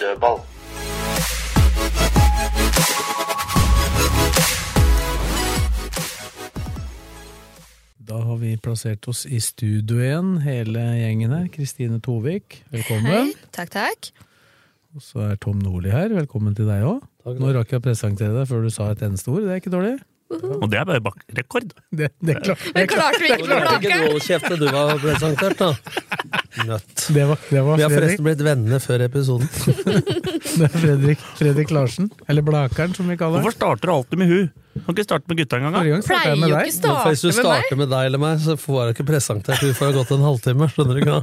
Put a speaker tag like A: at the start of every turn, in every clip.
A: Dødball.
B: Da har vi plassert oss i studio igjen, hele gjengen her. Kristine Tovik, velkommen.
C: Hei, Takk, takk.
B: Og så er Tom Nordli her, velkommen til deg òg. Nå rakk jeg å presentere deg før du sa et eneste ord, det er ikke dårlig?
D: Og det er bare bak rekord.
B: Det, det, klar, klart, det,
C: Men
B: klart.
C: klarte vi ikke
E: Klarte ikke
C: Blaker?
E: du å du var presentert, da? Nøtt.
B: det var, det var
E: Vi har forresten blitt venner før episoden.
B: det er Fredrik, Fredrik Larsen, eller Blakeren som vi kaller
D: Hvorfor starter du alltid med hun? Kan ikke starte med gutta engang? da?
B: Forrige gang startet jeg
C: Pleier
B: med
C: jo
B: deg.
C: ikke
E: Men Hvis du
C: starte
E: starter med deg eller meg, så får jeg ikke presentert. Vi får ha gått en halvtime. Skjønner du ikke?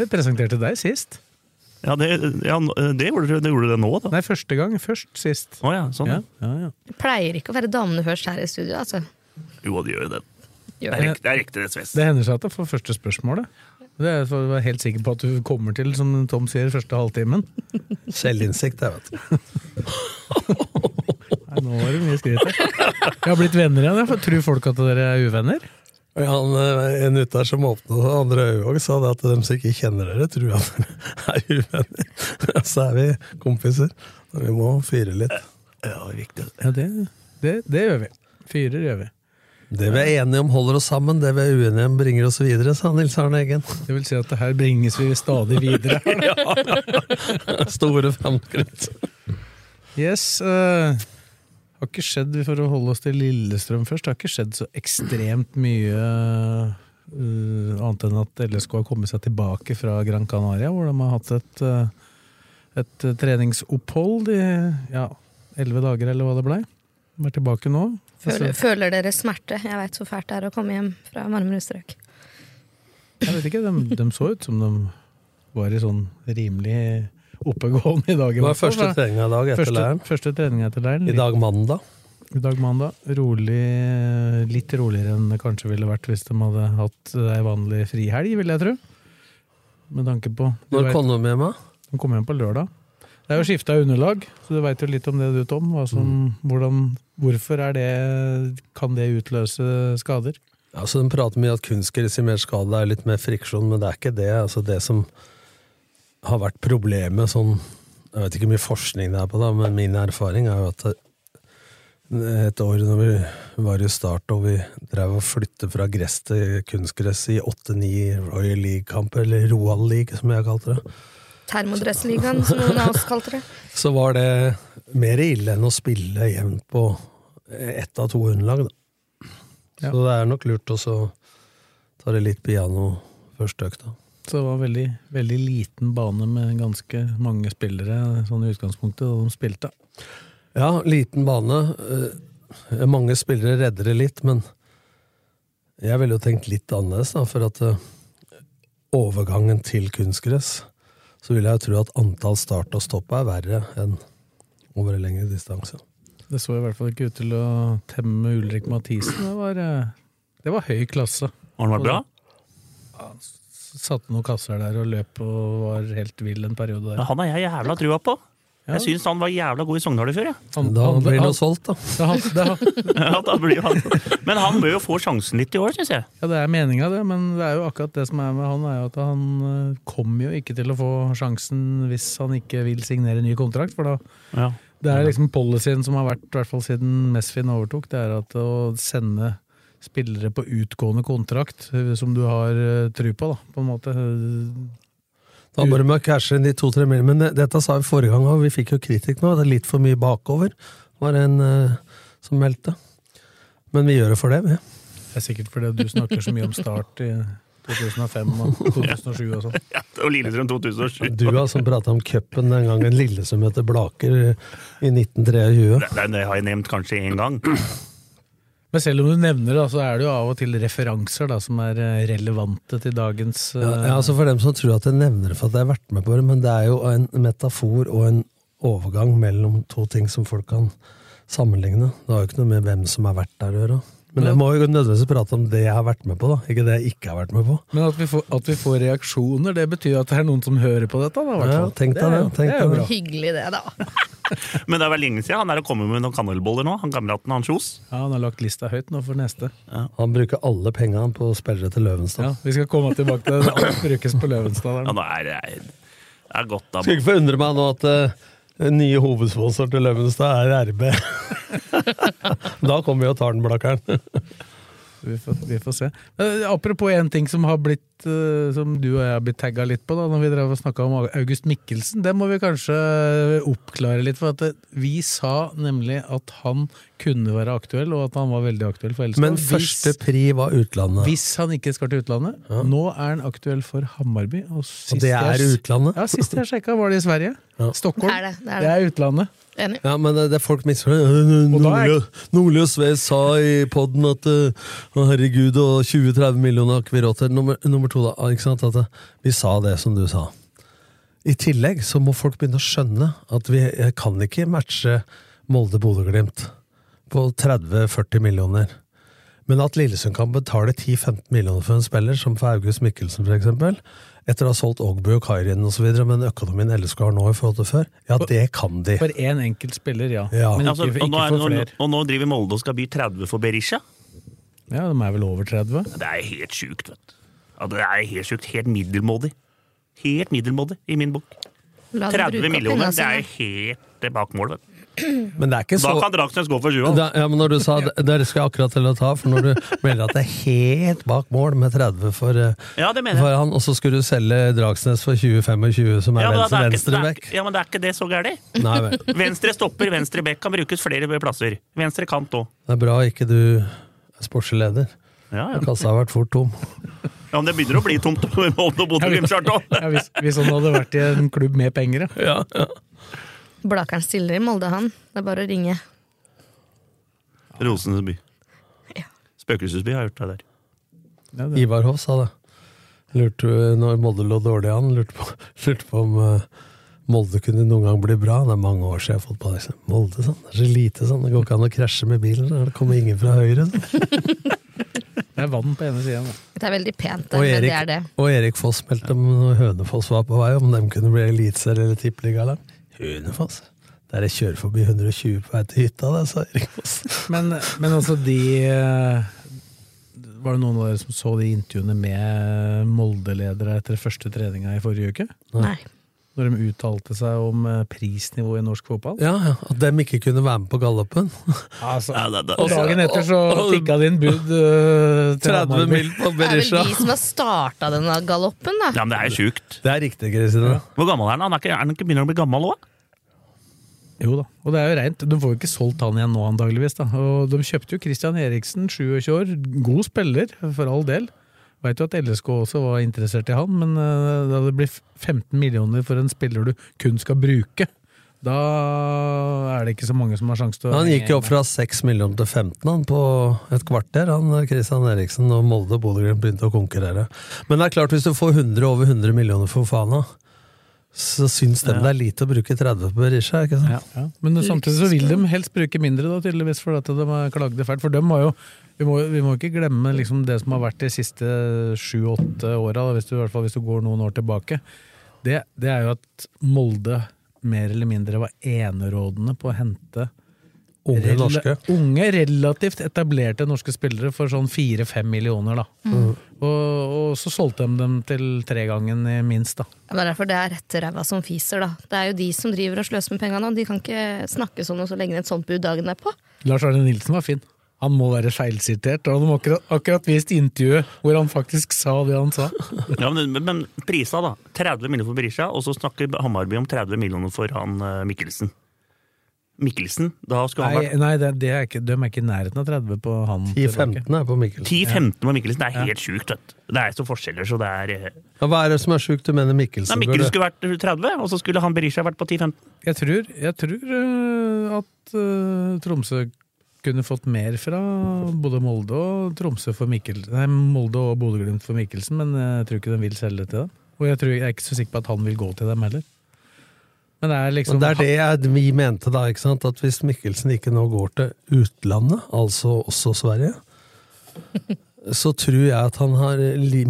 B: Jeg presenterte deg sist.
D: Ja, det, ja, det gjorde du det, gjorde det nå, da.
B: Nei, første gang. Først sist.
D: Å ja, sånn.
B: Ja, ja, ja.
C: Pleier ikke å være damene først her i studio, altså.
D: Jo, det gjør jo det. Det
C: Gjør
D: er,
C: det.
D: riktig, det er riktig, det, Sves.
B: Det hender seg at jeg får første spørsmålet. Det er for å være helt sikker på at du kommer til, som Tom sier, første halvtimen.
E: Selvinnsikt, jeg vet du.
B: Nei, nå var det mye skryt her. Jeg har blitt venner igjen. Jeg tror folk at dere er uvenner?
E: Og Han, eh, en ute der som det andre øyet òg, sa det at de som ikke kjenner dere, tror at dere er uvenner. Så er vi kompiser. Og vi må fyre litt.
D: Ja, riktig.
B: Ja, det, det, det gjør vi. Fyrer gjør vi.
E: Det vi er enige om, holder oss sammen. Det vi er uenige om, bringer oss videre, sa Nils Arne Eggen.
B: Det vil si at det her bringes vi stadig videre.
E: Store framskritt.
B: Yes. eh, har ikke skjedd, for å holde oss til Lillestrøm først, det har ikke skjedd så ekstremt mye uh, annet enn at LSK har kommet seg tilbake fra Gran Canaria, hvor de har hatt et, uh, et treningsopphold i ja, elleve dager, eller hva det blei. De er tilbake nå.
C: Føler, føler dere smerte? Jeg veit så fælt det er å komme hjem fra varmere strøk.
B: Jeg vet ikke, de, de så ut som de var i sånn rimelig oppegående i dag.
E: Hva var første treninga i dag etter
B: Første,
E: leiren.
B: første trening etter leiren.
E: I dag mandag.
B: I dag mandag. Rolig, litt roligere enn det kanskje ville vært hvis de hadde hatt ei vanlig frihelg, vil jeg tro. Med tanke på
E: Når kom de hjem? da?
B: De kom hjem på lørdag. Det er jo skifta underlag, så du veit jo litt om det du, Tom. Hva som, hvordan, hvorfor er det, kan det utløse skader?
E: Ja, så De prater mye at kunstgress gir mer skade, det er litt mer friksjon, men det er ikke det. Altså Det som har vært problemet sånn Jeg vet ikke hvor mye forskning det er på det, men min erfaring er jo at et år når vi var i start og vi drev og flyttet fra gress til kunstgress i 8-9 Royal League-kamper, eller Roald League som jeg kalte det,
C: Termodressligaen, som noen av oss kalte det.
E: så var det mer ille enn å spille jevnt på ett av to underlag. Da.
B: Ja.
E: Så det er nok lurt å ta det litt piano første økta.
B: Så det var veldig, veldig liten bane med ganske mange spillere sånn i utgangspunktet da de spilte.
E: Ja, liten bane. Eh, Mange spillere redder det litt, men jeg ville jo tenkt litt annerledes, da, for at eh, overgangen til kunstgress, så vil jeg jo tro at antall start og stopp er verre enn over en lengre distanse.
B: Det så i hvert fall ikke ut til å temme Ulrik Mathisen. Det var, eh, det var høy klasse.
D: Har han vært bra?
B: Satte noen kasser der og løp og var helt vill en periode
D: Ja,
B: der.
D: han har jeg jævla trua på.
B: Ja.
D: Jeg syns han var jævla god i Sogndal før. Ja.
B: Han-
E: Da
B: han-
E: blir
B: han-
E: solgt, da.
B: han- det han-
D: Ja, da blir han. Men han bør jo få sjansen litt i år, syns jeg.
B: Ja, det er meninga, det, men det er jo akkurat det som er med han, er jo at han eh, kommer jo ikke til å få sjansen hvis han ikke vil signere ny kontrakt, for da
D: Ja.
B: Det er liksom policyen som har vært, i hvert fall siden Mesfin overtok, det er at å sende spillere på utgående kontrakt eh, som du har eh, tru på, da, på en måte.
E: Da må de cashe inn de to-tre millionene. Men dette sa vi forrige gang, òg, vi fikk jo kritikk nå. Det er litt for mye bakover, var det en uh, som meldte. Men vi gjør det for det, vi.
B: Det er sikkert fordi du snakker så mye om start i 2005 og 2007 og sånn.
D: Ja, og Lillestrøm 2007.
E: Du har som prata om cupen den gangen Lillestrøm heter Blaker i 1923.
D: Det, det har jeg nevnt kanskje én gang.
B: Men selv om du nevner det, så er det jo av og til referanser da, som er eh, relevante til dagens
E: Ja,
B: eh,
E: ja, altså For dem som tror at jeg nevner det for at jeg har vært med på det, men det er jo en metafor og en overgang mellom to ting som folk kan sammenligne. Det har jo ikke noe med hvem som har vært der å gjøre. Men jeg må jo nødvendigvis prate om det jeg har vært med på, da. ikke det jeg ikke har vært med på.
B: Men at vi, får, at vi får reaksjoner, det betyr at det er noen som hører på dette. Da,
E: Ja, tenk deg det,
B: det er jo bra.
C: Hyggelig det, da.
D: Men det er vel lenge siden han er å komme med noen kanelboller nå, han kameraten hans Kjos.
B: Ja, Han har lagt lista høyt nå for neste.
E: Han bruker alle pengene på spillere til Løvenstad.
B: Ja, Vi skal komme tilbake til det. Alt brukes på Løvenstad.
D: Ja,
B: der.
D: det er, det er, det er godt da.
E: Skulle ikke forundre meg nå at eh, den nye hovedsponsor til Løvenstad er RB. da kommer vi og tar den, Blakkeren.
B: Vi får, vi får se. Eh, apropos en ting som har blitt eh, Som du og jeg har blitt tagga litt på, da når vi drev og snakka om August Mikkelsen. Det må vi kanskje oppklare litt. For at vi sa nemlig at han kunne være aktuell, og at han var veldig aktuell for Elskov.
E: Men første pri var utlandet.
B: Hvis han ikke skal til utlandet. Nå er han aktuell for Hammarby. Og,
E: Og det er
B: jeg-
E: utlandet?
B: Ja, Sist jeg sjekka, var det i Sverige.
E: Ja.
B: Stockholm.
C: Det er det, det er
B: det
C: det.
B: er utlandet.
C: Enig.
E: Ja, men det, det folk
B: er-
E: Nordli og Sve sa i poden at eh, å, herregud, og 20-30 millioner har ikke vi råd til. Nummer, nummer to, da. Ikke sant? At eh, vi sa det som du sa. I tillegg så må folk begynne å skjønne at vi kan ikke matche Molde-Bodø-Glimt på 30-40 millioner. Men at Lillesund kan betale 10-15 millioner for en spiller, som for August Mikkelsen f.eks., etter å ha solgt Ogbu og Kairin osv., men økonomien LSK har nå i forhold til før, ja, det kan de.
B: For én enkelt spiller, ja.
E: Ja.
B: Men
D: Altså,
B: ikke,
D: og, nå
B: ikke
D: er,
B: for
D: og,
B: flere.
D: og nå driver Molde og skal by 30 for Berisha.
B: Ja, De er vel over 30?
D: Det er helt sjukt, vet du. Ja, det er helt sjukt. Helt middelmådig. Helt middelmådig i min bok. 30 millioner, det er helt bak mål, vet du.
E: Men det er ikke
D: Da kan Dragsnes gå for sjua.
E: Da, ja, men når du sa det, skal jeg akkurat til å ta, for når du melder at det er helt bak mål med 30 for, eh,
D: Ja, det mener
E: for han, og så skulle du selge Dragsnes for 20-25, som er
D: Ja, men
E: venstre,
D: er
E: venstre
D: bekk er Ja, men det er ikke det så gærent. Venstre stopper, venstre bekk kan brukes flere plasser. Venstre kant òg.
E: Det er bra ikke du er sportslig leder.
D: Ja, ja.
E: Kassa har vært fort tom.
D: ja, men det begynner å bli tomt med Molde og Bodø-Glimt snart òg.
B: Ja, hvis, hvis han hadde vært i en klubb med penger, ja.
E: Ja, ja.
C: Blakeren stiller i Molde, han. Det er bare å ringe.
D: Rosenes by.
C: Ja.
D: Spøkelsesby har gjort det der.
B: ja det.
E: Ivar Hoff sa det. Lurte når Molde lå dårlig an, lurte på, lurte på om uh, Molde kunne noen gang bli bra. Det er mange år siden jeg har fått på det. Molde sånn, det er så lite sånn. Det går ikke an å krasje med bilen. Det kommer ingen fra høyre. Sånn.
B: Det er vann på ene sida.
C: Det er veldig pent, det,
E: Og
C: men det er det.
E: og Erik Foss meldte om Hønefoss var på vei, om de kunne bli eliteserie eller tippeligalag. Hønefoss? Der jeg kjører forbi 120 på vei til hytta, det, sa Erik Foss.
B: Men, men altså, de eh, Var det noen av dere som så de intervjuene med Molde-ledere etter første treninga i forrige uke?
C: Nei.
B: Når de uttalte seg om eh, prisnivået i norsk fotball?
E: Ja, ja, At dem ikke kunne være med på gallopen.
B: Altså,
D: Ja, det, det,
B: og dagen etter så tikka det inn bud uh,
E: 30 mil på Berisha.
C: Det er vel de som har starta denne galoppen, da.
D: ja, men det er jo sjukt.
E: Det er riktig, Kristine.
D: Hvor gammel er han? Han er ikke, er han ikke begynner å bli gammel òg?
B: Jo da, og det er jo reint. De får jo ikke solgt han igjen nå, antageligvis. Da. Og de kjøpte jo Christian Eriksen, 27 år. God spiller, for all del. Veit jo at LSK også var interessert i han, men eh, da det blir 15 millioner for en spiller du kun skal bruke, da er det ikke så mange som har sjanse til å
E: Han gikk jo opp fra 6 millioner til 15 han, på et kvarter, han Christian Eriksen, og Molde og Bodø-Glimt begynte å konkurrere. Men det er klart, hvis du får 100, over 100 millioner for Fana, så syns de det er lite å bruke 30 på Berisha, ikke sant?
B: Ja, ja. Men samtidig så vil de helst bruke mindre, da, tydeligvis, for at de klagde fælt. For de har jo vi må, vi må ikke glemme liksom det som har vært de siste sju-åtte åra, hvis, du- i hvert fall hvis du går noen år tilbake. Det, det er jo at Molde mer eller mindre var enerådende på å hente
E: Unge
B: rela- unge, relativt etablerte norske spillere for sånn fire-fem millioner. da. Og, og så solgte de dem til tregangen i minst. da.
C: Det er derfor det er rett ræva som fiser, da. Det er jo de som driver og sløser med pengene, og de kan ikke snakke sånn og så legge ned et sånt bud dagen derpå.
B: Lars Arne Nilsen var fin. Han må være feilsitert. og Han har akkurat, akkurat vist intervjuet hvor han faktisk sa det han sa.
D: Ja, men, men prisa, da. 30 millioner for Berisha, og så snakker Hammarby om 30 millioner for han eh, Mikkelsen. Mikkelsen, da skulle han vært
B: nei det, det er ikke, de er ikke i nærheten av 30 på han.
E: 10-15 er på Mikkelsen.
D: 10-15 med Mikkelsen. Det er helt sjukt, vet du. Det er så forskjeller, så det er eh,
E: Ja, hva er det som er sjukt du mener Mikkelsen
D: Nei, Mikkelsen skulle vært 30, og så skulle han Berisha vært på 10-15.
B: Jeg tror, jeg tror øh, at uh, Tromsø kunne fått mer fra både Molde og Tromsø for Mikkelsen. Nei, Molde og Bodø-Glimt for Mikkelsen, men jeg tror ikke de vil selge det til dem. Og jeg, tror, jeg er ikke så sikker på at han vil gå til dem heller. Men det er liksom
E: Men det er det jeg, vi mente da, ikke sant? at hvis Mikkelsen ikke nå går til utlandet, altså også Sverige, så tror jeg at han har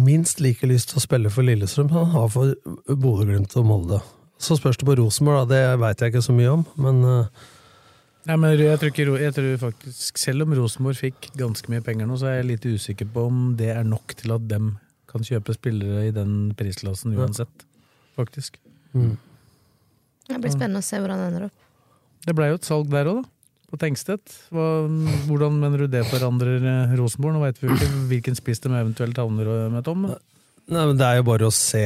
E: minst like lyst til å spille for Lillestrøm som han har for Bodø-Glimt og Molde. Så spørs det på Rosenborg, da. Det veit jeg ikke så mye om, men uh,
B: Nei, men jeg tror, ikke, jeg tror faktisk, Selv om Rosenborg fikk ganske mye penger nå, så er jeg litt usikker på om det er nok til at dem kan kjøpe spillere i den prisklassen uansett. Faktisk.
E: mm.
C: Det blir spennende å se hvordan det ender opp.
B: Det blei jo et salg der òg, da. På Tengstedt. Hva, hvordan mener du det forandrer eh, Rosenborg? Nå veit vi jo ikke hvilken spiss de eventuelt havner med Tom.
E: Nei, men Det er jo bare å se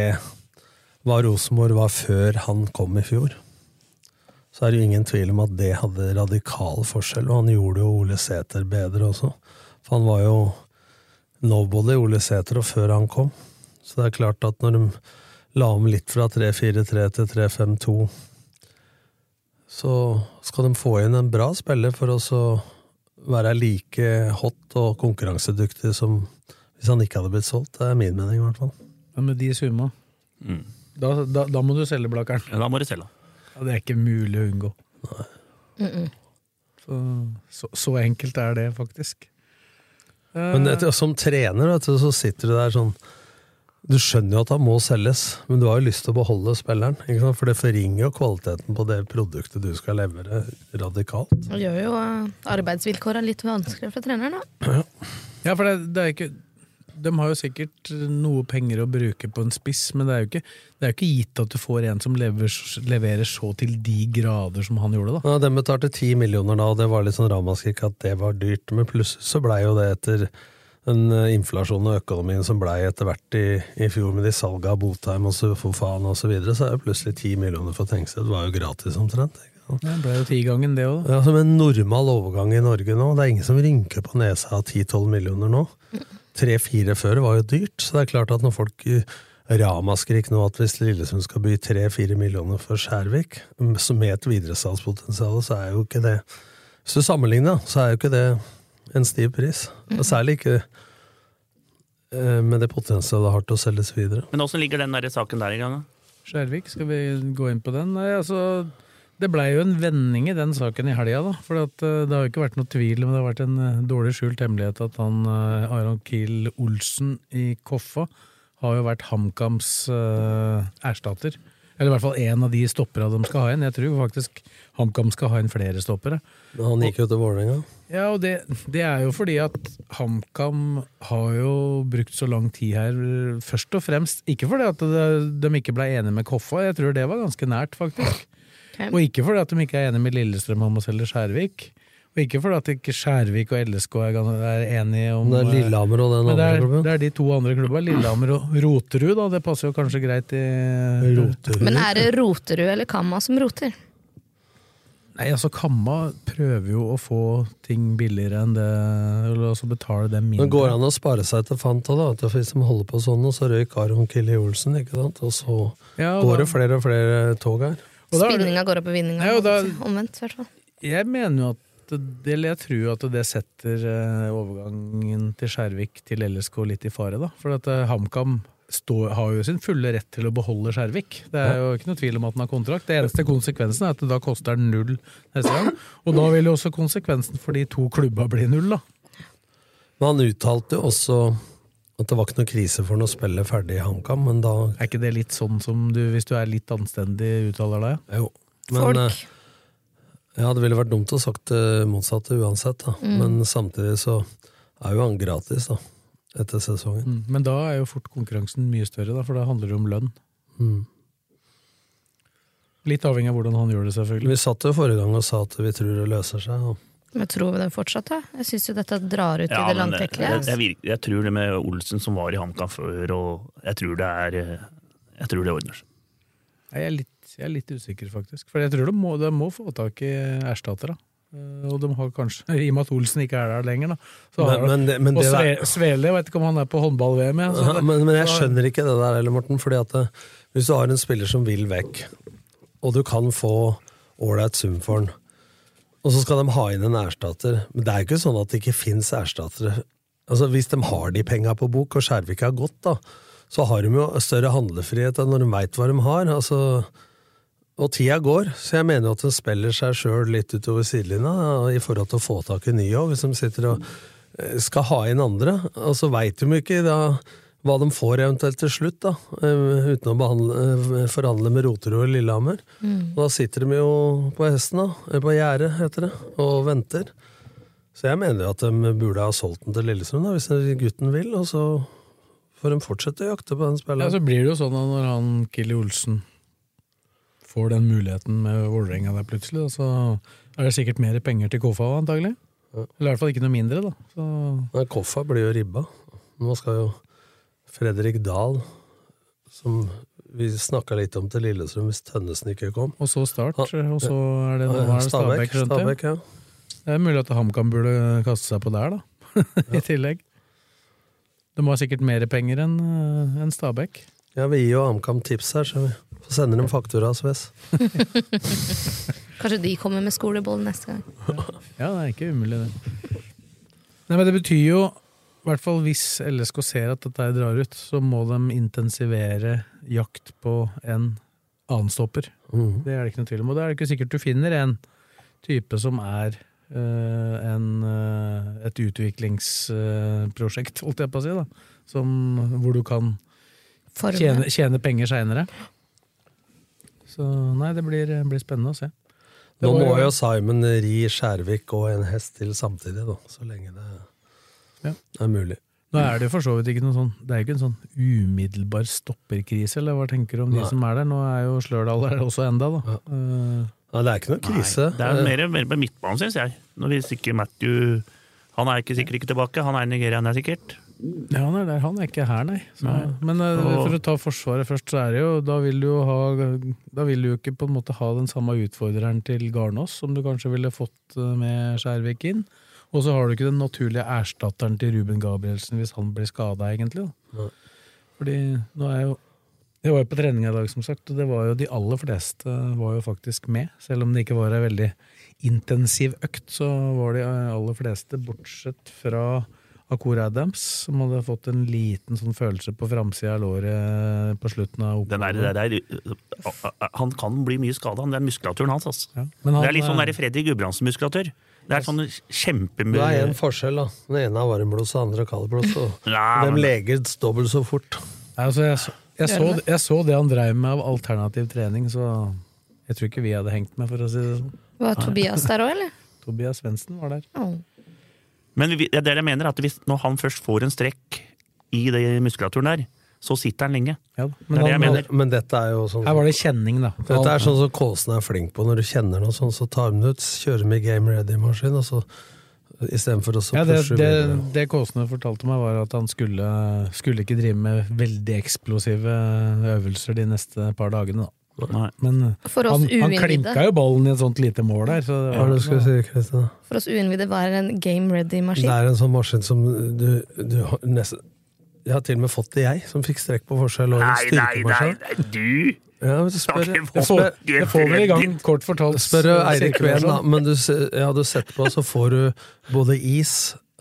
E: hva Rosenborg var før han kom i fjor. Så er det jo ingen tvil om at det hadde radikal forskjell, og han gjorde jo Ole Sæter bedre også. For han var jo nobody, Ole Sæter, og før han kom. Så det er klart at når de la om litt fra 3-4-3 til 3-5-2, så skal de få inn en bra spiller for å være like hot og konkurransedyktig som hvis han ikke hadde blitt solgt. Det er min mening, i hvert fall.
B: Men med de summa,
D: Mm.
B: da, da, da må du selge Blakkeren.
D: Ja, da må du selge.
B: Ja, det er ikke mulig å unngå. Så, så, så enkelt er det, faktisk.
E: Men
B: Eh,
E: etter, som trener vet du, så sitter du der sånn Du skjønner jo at han må selges, men du har jo lyst til å beholde spilleren. Ikke sant? For det forringer jo kvaliteten på det produktet du skal levere, radikalt.
C: Det gjør jo arbeidsvilkårene litt vanskeligere for treneren, da.
B: Ja, for det, det er ikke De har jo sikkert noe penger å bruke på en spiss, men det er jo ikke, det er jo ikke gitt at du får en som lever, leverer så til de grader som han gjorde, da.
E: Ja, Den betalte ti millioner da, og det var litt sånn ramaskrik at det var dyrt. Men plutselig så blei jo det etter den eh, inflasjonen og økonomien som blei etter hvert i, i fjor med de salga av Botheim og så for faen og så videre, så er det plutselig ti millioner for Tengsted. Det var jo gratis omtrent. ikke?
B: Det ble jo tigangen, det òg.
E: Ja, Som en normal overgang i Norge nå. Det er ingen som rynker på nesa av 10-12 millioner nå. Tre-fire før var jo dyrt, så det er klart at når folk eh, ramaskrik nå at hvis Lillesund skal by tre-fire millioner for Skjærvik, som så med et videresalgspotensial, så er jo ikke det Hvis du sammenligner, så er jo ikke det en stiv pris. Og særlig ikke eh, med det potensialet det har til å selges videre.
D: Men åssen ligger den der saken der i gang? da?
B: Skjærvik, skal vi gå inn på den? Nei, altså det blei jo en vending i den saken i helga, da. For eh, det har jo ikke vært noe tvil men det har vært en eh, dårlig skjult hemmelighet at han eh, Aron Kiel Olsen i Koffa har jo vært HamKams uh, erstatter. Eller i hvert fall én av de stoppera de skal ha inn. Jeg tror faktisk HamKam skal ha inn flere stoppere.
E: Men han gikk jo til Vålerenga.
B: Ja, og det, det er jo fordi at HamKam har jo brukt så lang tid her, først og fremst Ikke fordi at det, de ikke ble enige med Koffa, jeg tror det var ganske nært, faktisk.
C: Ok.
B: Og ikke fordi at de ikke er enige med Lillestrøm om å selge Skjærvik. Og ikke fordi at ikke Skjærvik og LSK er, enige om
E: Det er Lillehammer og den
B: andre det er,
E: klubben.
B: det er de to andre klubbene. Lillehammer og Roterud, da. Det passer jo kanskje greit i
E: Roterud.
C: Men er det Roterud eller Kamma som roter?
B: Nei, altså Kamma prøver jo å få ting billigere enn det, eller altså betale dem mindre.
E: Men går det an å spare seg til fant òg, da? Hvis de holder på sånn, og så røyk Aron Kille Olsen, ikke sant? Og så
B: Ja, og
E: går
B: da-
E: det flere og flere tog her.
C: Spinninga går opp i vinninga.
B: Ja, da-
C: Omvendt, i hvert fall.
B: Jeg mener jo at det, jeg tror at det setter eh, overgangen til Skjærvik til LSK litt i fare, da. For at eh, HamKam står- har jo sin fulle rett til å beholde Skjærvik. Det er jo ikke noe tvil om at han har kontrakt. Det eneste konsekvensen er at det da koster den null neste gang. Og da vil jo også konsekvensen for de to klubba bli null, da.
E: Men han uttalte jo også at det var ikke noe krise for han å spille ferdig i HamKam, men da
B: Er ikke det litt sånn som du, hvis du er litt anstendig, uttaler deg?
E: Jo. Men,
C: Folk.
E: eh, Ja, det ville vært dumt å sagt det motsatte uansett, da.
C: Mm.
E: Men samtidig så er jo han gratis, da. Etter sesongen.
B: Mm. Men da er jo fort konkurransen mye større, da, for da handler det om lønn.
E: Mm.
B: Litt avhengig av hvordan han gjør det, selvfølgelig.
E: Vi satt jo forrige gang og sa at vi tror det løser seg. Og
C: Men tror vi det fortsatt, da? Jeg syns jo dette drar ut
D: Ja,
C: i det
D: men
C: langtekkelige.
D: Jeg, jeg, jeg tror det med Olsen som var i HamKam før, og jeg tror det er eh, Jeg tror det ordner seg.
B: Jeg er, litt, jeg er litt usikker, faktisk. For jeg tror de må, de må få tak i erstattere. Eh, Og de har kanskje, i og med at Olsen ikke er der lenger, da. Så har
E: Men- men det- men
B: og Sve,
E: der-
B: Svele, jeg vet ikke om han er på håndball-VM. Ja,
E: Ja, men, men jeg skjønner ikke det der heller, Morten. Fordi at hvis du har en spiller som vil vekk, og du kan få ålreit sum for han, Og så skal de ha inn en erstatter. Men det er jo ikke sånn at det ikke fins erstattere. Altså, hvis de har de penga på bok, og Skjervik har gått, da, så har de jo større handlefrihet enn når de veit hva de har. Altså, og tida går, så jeg mener jo at de spiller seg sjøl litt utover sidelinja i forhold til å få tak i nye òg, hvis de sitter og eh, skal ha inn andre. Og så veit de jo ikke da hva de får eventuelt til slutt, da, eh, uten å behandle, eh, forhandle med Roterud og Lillehammer.
C: Mm.
E: Og da sitter de jo på hesten, da, på gjerdet, heter det, og venter. Så jeg mener jo at de burde ha solgt den til Lillestrøm, da, hvis gutten vil, og så får de fortsette å jakte på den
B: Ja, så blir det jo sånn da, når han Killy Olsen får den muligheten med Vålerenga der plutselig, da, så er det sikkert mer penger til Koffa antagelig. Eller i hvert fall ikke noe mindre, da. Så,
E: Nei, Koffa blir jo ribba. Nå skal jo Fredrik Dahl, som vi snakka litt om til Lillestrøm hvis Tønnesen ikke kom.
B: og så Start, og så er det, nå er det Stabæk.
E: Stabæk, ja.
B: Det er mulig at HamKam burde kaste seg på der, da. I tillegg. De har sikkert mer penger enn en Stabæk.
E: ja, vi gir jo HamKam tips her, så vi får sende dem faktura, Sves.
C: Kanskje de kommer med skoleboll neste gang.
B: Ja, det er ikke umulig, det. Nei, men det betyr jo, i hvert fall hvis LSK ser at dette drar ut, så må de intensivere jakt på en annen stopper.
E: Mm.
B: Det er det ikke noe tvil om. Og det er det ikke sikkert du finner en type som er eh, en, eh, et utviklingsprosjekt, holdt jeg på å si, da. Som, hvor du kan tjene, tjene penger seinere. Så nei, det blir, blir spennende å se. Det
E: Nå må jo Simon ri Skjærvik og en hest til samtidig, da, så lenge det
B: Ja.
E: er mulig.
B: Nå er det for så vidt ikke noe sånn Det er jo ikke en sånn umiddelbar stopperkrise, eller hva tenker du om de
E: Nei.
B: som er der? Nå er jo Slørdal der også enda, da. Eh,
E: Nei, det er ikke noe krise.
D: Nei, det er mer, mer på midtbanen, syns jeg. Når hvis ikke Matthew Han er ikke sikkert ikke tilbake. Han er i Nigeria, han er sikkert.
B: ja, han er der. Han er ikke her, nei. Så,
D: Nei.
B: Men
D: uh,
B: for å ta Forsvaret først, så er det jo Da vil du jo ha Da vil du jo ikke på en måte ha den samme utfordreren til Garnås som du kanskje ville fått eh, med Skjærvik inn. Og så har du ikke den naturlige erstatteren til Ruben Gabrielsen hvis han blir skada, egentlig. Da. Fordi nå er jo Jeg var jo på trening i dag, som sagt, og det var jo de aller fleste var jo faktisk med. Selv om det ikke var ei veldig intensiv økt, så var de aller fleste, bortsett fra Akor Adams, som hadde fått en liten sånn følelse på framsida av låret på slutten av oppholdet.
D: han kan bli mye skada, den muskulaturen hans. Altså.
B: Ja. Han,
D: det er litt sånn Freddy Gudbrandsen-muskulatur. Det er sånn
E: Det er én forskjell, da. Den ene har varmblods, den andre har kaldblods. og De leger dobbelt så fort.
B: Nei, altså, jeg, så, jeg, så, jeg så det han dreiv med av alternativ trening, så jeg tror ikke vi hadde hengt med, for å si det sånn.
C: Var Tobias der òg, eller?
B: Tobias Svendsen var der.
C: Oh.
D: Men det er jeg mener, at hvis, når han først får en strekk i den muskulaturen der, så sitter han lenge.
B: Ja, men,
D: Det er det jeg mener.
E: Men dette er jo sånn
B: her var det kjenning, da.
E: Dette er sånn som Kåsen er flink på. Når du kjenner noe sånn, så tar det ut, kjører med game ready-maskin, og så istedenfor å så
B: ja, det,
E: pushe
B: det, det Kåsene fortalte meg, var at han skulle, skulle ikke drive med veldig eksplosive øvelser de neste par dagene. Da.
D: Nei.
B: Men
C: For oss
B: han, han klinka jo ballen i et sånt lite mål der. Så det
E: Hva er
B: var,
E: det du skulle si, Kristian.
C: For oss uinnvidde hva det en game ready-maskin?
E: Det er en sånn maskin som du, du nesten Jeg har til og med fått det, jeg, som fikk strekk på forskjell. Og
D: Nei, nei, nei, nei, du!
E: Ja, men spør,
D: jeg,
B: får, det får vel i gang, kort fortalt,
E: spør Eirik Ven, da. Men du, ja, du setter på, så får du både is,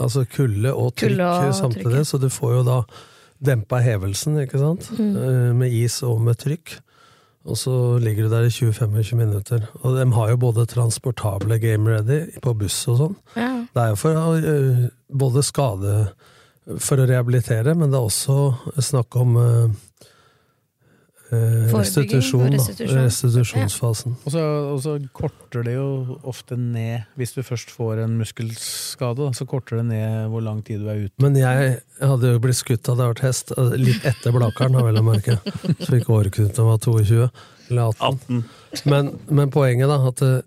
E: altså kulde og trykk
C: og
E: samtidig. Så du får jo da dempa hevelsen, ikke sant? Mm. Med is og med trykk. Og så ligger du der i 20-25 minutter. Og de har jo både transportable game ready på buss og sånn.
C: Ja.
E: Det er jo for å eh, både skade For å rehabilitere, men det er også snakk om eh, eh, restitusjon.
C: og restitusjon.
E: Restitusjonsfasen.
B: Og så, og så korter det jo ofte ned Hvis du først får en muskelskade, så korter det ned hvor lang tid du er ute.
E: Men jeg hadde jo blitt skutt hadde jeg vært hest, eh, litt etter Blakkaren, har vel å merke. Så fikk Åreknuten var 22, eller 18.
D: 18.
E: Men, men poenget, da, at eh,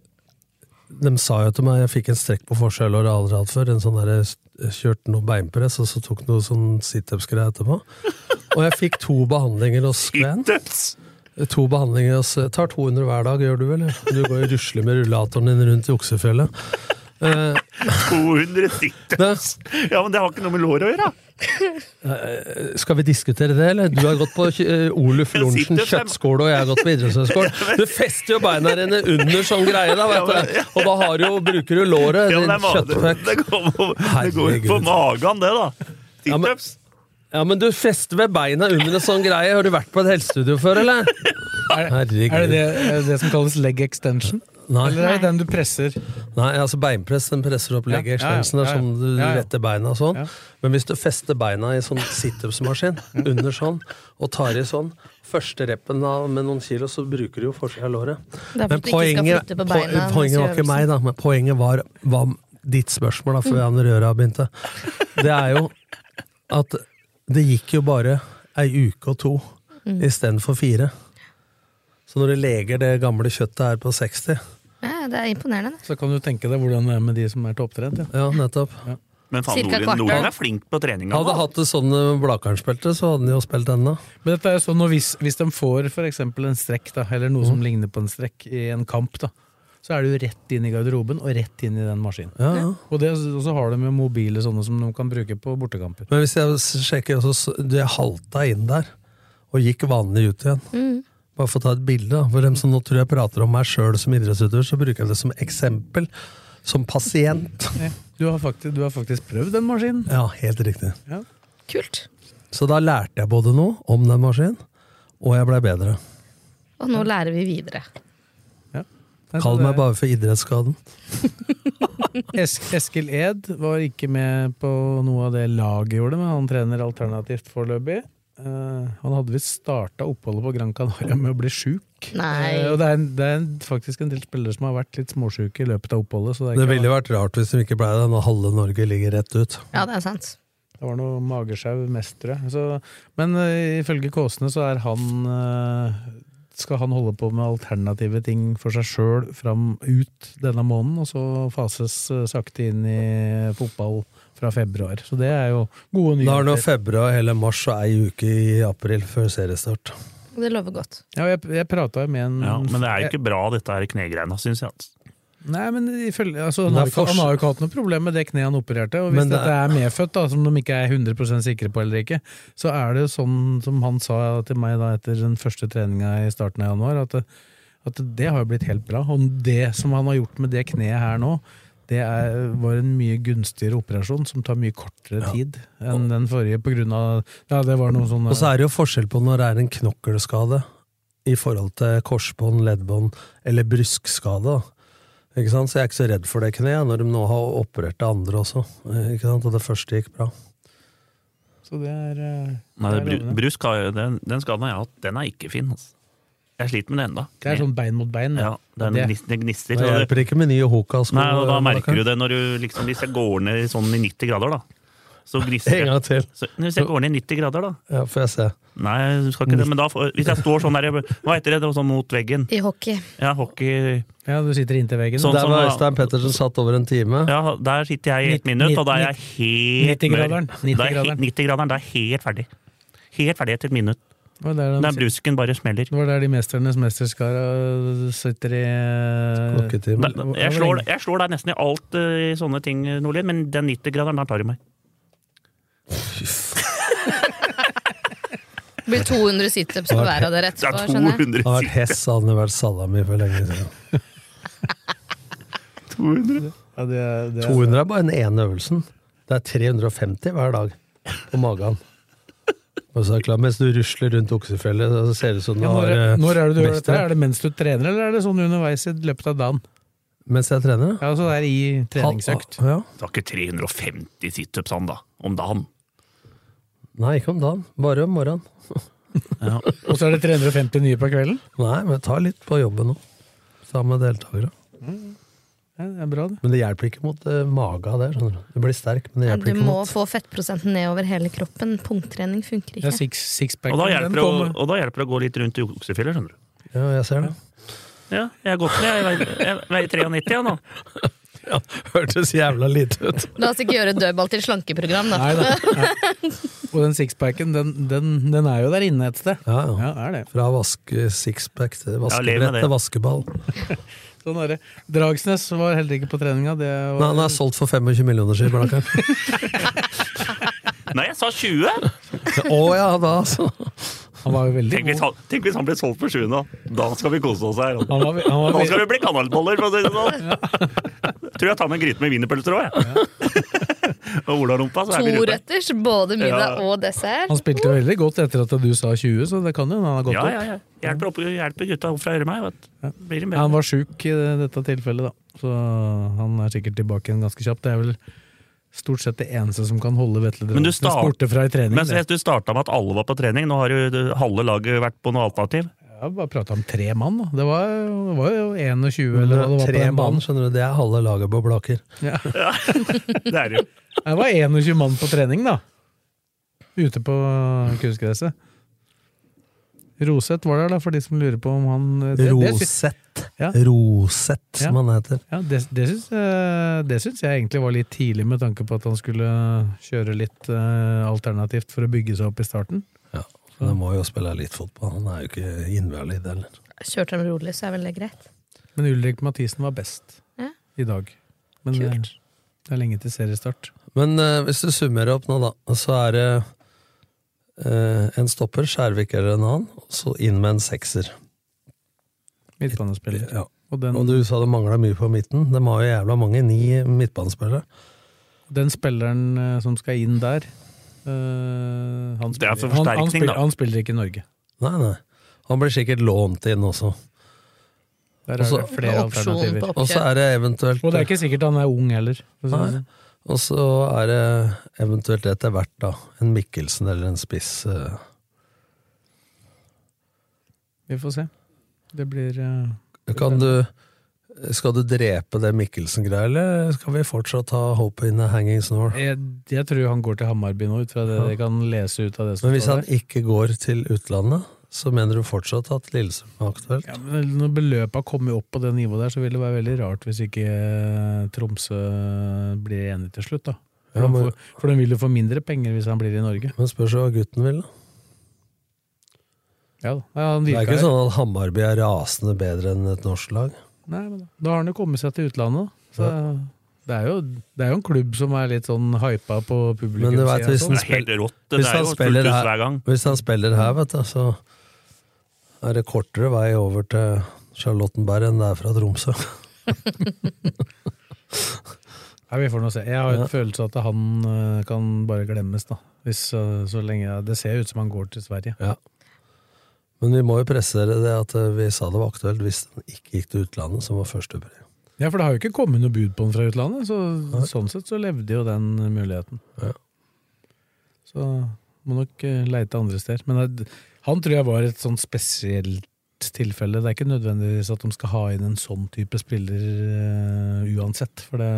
E: de sa jo til meg Jeg fikk en strekk på forskjellåret jeg aldri hatt før. En sånn der, Kjørte noe beinpress, og så tok noe sånn situps-greier etterpå. Og jeg fikk to behandlinger hos Glenn. To behandlinger hos Tar 200 hver dag, gjør du vel? Du går jo rusler med rullatoren din rundt i oksefjellet. Eh,
D: 200 situps! Ja, men det har ikke noe med lår å gjøre!
E: Skal vi diskutere det, eller? Du har gått på eh, Oluf Lorentzen
D: sitter
E: og jeg har gått på idrettshøyskole. Du fester jo beina dine under sånn greie, da, vet du. Og da har du jo, bruker du låret. Din
D: men det,
E: kjøttfuck.
D: det, går på, det går på magen, det, da. Situps.
E: Ja, men du fester ved beina under en sånn greie. Har du vært på et helsestudio før, eller? Herregud.
B: Er det det, er det det som kalles leg extension?
E: Nei.
B: Eller er det den du presser?
E: Nei, altså beinpress den presser opp
B: Ja, ja, ja, ja, ja.
E: sånn du retter beina sånn.
B: Ja.
E: Men hvis du fester beina i sånn situpsmaskin under sånn, og tar i sånn Første reppen da, med noen kilo, så bruker du jo forsida av låret.
C: Men flytte på beina
E: poenget var ikke meg, da. Men poenget var, var ditt spørsmål, da, før Jan Røra begynte. Det er jo at det gikk jo bare ei uke og to
C: Mm.
E: istedenfor fire. Så når du leger det gamle kjøttet her på 60
C: Ja, det er imponerende. det.
B: Så kan du tenke deg hvordan det er med de som er topptrent. Ja.
E: Ja, nettopp.
D: Men faen, Norden, er flink på trening.
E: Hadde hatt det sånn Blakernsbelte, så hadde han jo spilt ennå.
B: Men dette er jo sånn, hvis, hvis de får for eksempel en strekk, da, eller noe
E: Mm.
B: som ligner på en strekk i en kamp, da, så er det jo rett inn i garderoben og rett inn i den maskinen.
E: Ja, ja.
B: Og, det, og så har de jo mobile sånne som de kan bruke på bortekamper.
E: Men hvis jeg sjekker også, så- du, Jeg halta inn der, og gikk vanlig ut igjen.
C: Mm.
E: Bare for å ta et bilde. da. For dem som nå tror jeg prater om meg sjøl som idrettsutøver, så bruker jeg det som eksempel. Som pasient.
B: Du har faktisk, du har faktisk prøvd den maskinen.
E: Ja, helt riktig.
C: Kult.
E: Så da lærte jeg både noe om den maskinen, og jeg blei bedre.
C: Og nå lærer vi videre.
E: Kall meg bare for idrettsskaden.
B: Es Eskil Ed var ikke med på noe av det laget gjorde, men han trener alternativt foreløpig. Eh, han hadde visst starta oppholdet på Gran Canaria med å bli sjuk. Og det er, en, det er faktisk en del spillere som har vært litt småsjuke i løpet av oppholdet. Så det, er
E: Det ville vært rart hvis de ikke ble det, når halve Norge ligger rett ut.
C: Ja, det er sant.
B: Det var noe magesjau mest, tror jeg. Så, men uh, ifølge Kåsene så er han skal han holde på med alternative ting for seg sjøl fram ut denne måneden, og så fases sakte inn i fotball fra februar. Så det er jo gode
E: Da er det
B: nyheter.
E: februar, hele mars og ei uke i april før seriestart.
C: Det lover godt.
B: Ja, jeg, jeg prata med en
D: Ja, men det er jo ikke bra, dette her knegreiene, syns jeg. altså.
B: Nei, men ifølge, altså, han, har, ikke- han har jo ikke hatt noe problem med det kneet han opererte. Og hvis
E: det
B: dette er medfødt, da, som de ikke er 100% sikre på eller ikke, så er det jo sånn som han sa til meg da etter den første treninga i starten av januar, at at det har jo blitt helt bra. Og det som han har gjort med det kneet her nå, det er, var en mye gunstigere operasjon som tar mye kortere tid enn den forrige. På grunn av, ja, det var noe sånn
E: Og så er det jo forskjell på når det er en knokkelskade i forhold til korsbånd, leddbånd eller bruskskade. Ikke sant? Så jeg er ikke så redd for det kneet, når de nå har operert det andre også. Ikke sant? Og det første gikk bra.
B: Så det er, eh,
D: Nei,
B: det
D: det,
B: er
D: bru,
B: lovende.
D: brusk den, den skaden jeg har hatt, den er ikke fin. Altså. Jeg sliter med det ennå.
B: Det er sånn bein mot bein.
D: Ja, det, er
B: Det-
D: det gnister.
E: Det hjelper ikke med nye Hoka-sko.
D: Nei, og da merker du det når du liksom, hvis jeg går ned i sånn i 90 grader, da. Så gnister
E: En gang til.
D: Så, hvis jeg går ned i 90 grader, da.
E: Ja, får jeg se.
D: Nei, du skal ikke det. Men da, hvis jeg står sånn der, hva heter det, det var sånn mot veggen?
C: I hockey.
D: Ja, hockey
B: Ja, du sitter inntil veggen.
D: Sånn
E: Der var Øystein Pettersen satt over en time.
D: Ja, der sitter jeg i ett minutt, og da er jeg helt
B: 90-graderen.
D: mørk. Da er jeg he-
B: 90-graderen.
D: 90-graderen, da er jeg helt ferdig. Helt ferdig etter et minutt.
B: Det var der, Nei,
D: brusken bare smeller.
B: det var der de mesternes mesterskara sitter i Klokketimen.
E: Klokketime.
D: Da- Jeg slår, jeg slår deg nesten i alt eh, i sånne ting, Nordlien, men den 90-graderen, der tar du meg.
C: Det blir 200 situps på hver av dere
D: Det er
C: etterpå, skjønner jeg.
D: 200
E: Det har vært hess, hadde det vært salami for lenge siden.
D: 200.
B: Ja, det er, det er,
E: 200 er bare den ene øvelsen. Det er 350 hver dag på magen. Klart, Mens du rusler rundt oksefjellet, så ser det ut som du
B: ja, når,
E: har eh,
B: når er det du gjør dette? Er det mens du trener, eller er det sånn underveis i løpet av dagen?
E: Mens jeg trener?
B: Ja, så det er i treningsøkt.
E: Ha- Ja.
D: Det har ikke 350 situps da. Om dagen.
E: Nei, ikke om dagen. Bare om morgenen.
B: Og så er det 350 nye på kvelden?
E: Nei, men ta litt på jobben nå. Sammen med deltakere.
B: Ja, det er bra, det.
E: Men det hjelper ikke mot uh, maga der. Sånn. Du blir sterk, men det
C: Ja,
E: mot
C: Du må få fettprosenten ned over hele kroppen. Punkttrening funker
B: Ja,
C: ikke.
B: six.
D: Og da hjelper det å, og da hjelper det å gå litt rundt i oksefjellet, skjønner du.
E: Ja, jeg ser det.
D: Ja, jeg har gått ned. Jeg veier- 93 jeg nå.
E: Ja, Hørtes jævla lite ut.
C: La oss ikke gjøre dødball til slankeprogram, da.
B: Nei da. Nei. Og den sixpacken, den, den, den er jo der inne et sted.
E: Ja, ja.
B: Ja, er det.
E: Fra vaske sixpack til vaskebrett til vaskeball.
B: Sånn er det. Dragsnes var heller ikke på treninga. Det var,
E: Nei, han er solgt for 25 millioner, sier Blakkaren.
D: Nei, jeg sa 20!
E: Å ja, da altså.
B: Han var jo veldig
D: Tenk hvis han, tenk hvis han ble solgt for 7 nå. Da skal vi kose oss her.
B: Han var, han var,
D: Nå skal vi bli kanalboller, for å si det sånn! Tror jeg tar med en gryte med wienerpølser òg, jeg. Og olarumpa, er.
C: Toretters, både middag
D: Ja.
C: og dessert.
B: han spilte jo veldig godt etter at du sa 20, så det kan jo han har gått
D: Ja,
B: opp.
D: ja, ja. Hjelper, opp, hjelper gutta opp fra øret meg. Vet. du. Blir det
B: Han var sjuk i dette tilfellet, da. Så han er sikkert tilbake igjen ganske kjapt. Det er vel stort sett det eneste som kan holde Vetle borte fra i trening.
D: Men du starta med at alle var på trening. Nå har jo halve laget vært på noe alternativ.
B: Jeg bare prata om tre mann, da. Det var, det var jo 21, eller hva det var
E: Tre mann,
B: banen.
E: skjønner du. Det er halve laget på Blaker.
B: Ja.
D: Det er det jo.
B: Det var 21 mann på trening, da. Ute på kunstgresset. Roseth var der, da, for de som lurer på om han det- det
E: Rosett.
B: Ja.
E: Rosett, som
B: Ja.
E: han heter.
B: Ja, det, det, syns, jeg- det syns jeg egentlig var litt tidlig, med tanke på at han skulle kjøre litt eh, alternativt for å bygge seg opp i starten.
E: Ja. Han må jo spille litt fotball. Han er jo ikke invalid heller.
C: Kjørte dem rolig, så er vel det greit.
B: Men Ulrik Mathisen var best
C: Ja.
B: i dag. Men
C: Kult.
B: eh, det er lenge til seriestart.
E: Men uh, hvis du summerer opp nå, da, så er det uh, en stopper, Skjærvik eller en annen, og så inn med en sekser.
B: Midtbanespiller.
E: Ja.
B: Og den,
E: Og du sa det mangla mye på midten. De har jo jævla mange, ni midtbanespillere.
B: den spilleren som skal inn der eh, han,
D: Det er for
B: han, han, spiller, han spiller ikke i Norge.
E: Nei, nei. Han blir sikkert lånt inn også.
B: Der er
E: Også-
B: det flere alternativer.
E: Og så er det eventuelt
B: Og det er ikke sikkert han er ung heller.
E: Nei.
B: sånn.
E: Og så er det eventuelt etter hvert, da, en Mikkelsen eller en spiss. Uh...
B: Vi får se. Det blir uh...
E: Kan du Skal du drepe det Mikkelsen-greia, eller skal vi fortsatt ha hope in the hanging snore?
B: jeg, jeg tror han går til Hammarby nå, ut fra det
E: Ja.
B: jeg kan lese ut av det som
E: Men hvis han
B: der.
E: ikke går til utlandet, så mener du fortsatt at Lillesund er aktuelt?
B: Ja, men når beløpet har kommet opp på det nivået der, så vil det være veldig rart hvis ikke eh, Tromsø blir enig til slutt. da. For,
E: Ja, men-
B: får, for de vil jo få mindre penger hvis han blir i Norge.
E: Men spørs hva gutten vil, da.
B: Ja, da. Ja,
E: Det er ikke sånn at Hammarby er rasende bedre enn et norsk lag.
B: Nei, men da, da har han jo kommet seg til utlandet. Så ja. det, er jo, det er jo en klubb som er litt sånn hypa på publikum.
E: Men du vet, hvis
D: Det
E: han
D: er helt rått. Det
E: hvis
D: er
E: han
D: jo fullt
E: spiller
D: hus
E: her,
D: hver gang.
E: hvis han spiller her, vet du, så er det kortere vei over til Charlottenberg enn det er fra Tromsø.
B: Nei, vi får nå se. Jeg har en
E: Ja.
B: følelse at han eh, kan bare glemmes, da. Hvis, eh, så lenge, det ser ut som han går til Sverige.
E: Ja. Men vi må jo presisere det at eh, vi sa det var aktuelt hvis den ikke gikk til utlandet, som var første pre.
B: Ja, for det har jo ikke kommet noe bud på den fra utlandet, så sånn sett så levde jo den muligheten.
E: Ja.
B: Så må nok eh, leite andre steder. Men det, han tror jeg var et sånn spesielt tilfelle. Det er ikke nødvendigvis at de skal ha inn en sånn type spiller uh, uansett, for det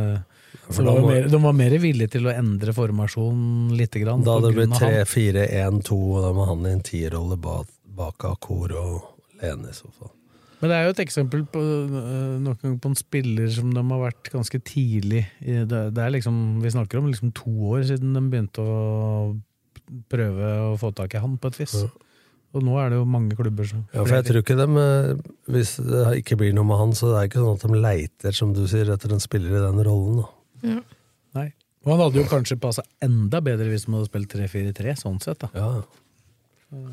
E: For
B: de, var
E: må-
B: mer, de var mer villige til å endre formasjonen lite grann.
E: Da det
B: han.
E: 3-4-1-2, og da må han i en tierrolle bak, bak av kor og Lene i sofaen.
B: Men det er jo et eksempel på, en på en spiller som de har vært ganske tidlig det, er liksom, Vi snakker om liksom to år siden de begynte å prøve å få tak i han, på et vis.
E: Ja.
B: Og nå er det jo mange klubber som
E: Ja, for jeg tror ikke dem eh, Hvis det ikke blir noe med han, så det er ikke sånn at de leiter, som du sier, etter en spiller i den rollen. da.
B: Nei. Og han hadde jo kanskje passa enda bedre hvis de hadde spilt 3-4-3, sånn sett. da.
E: Ja,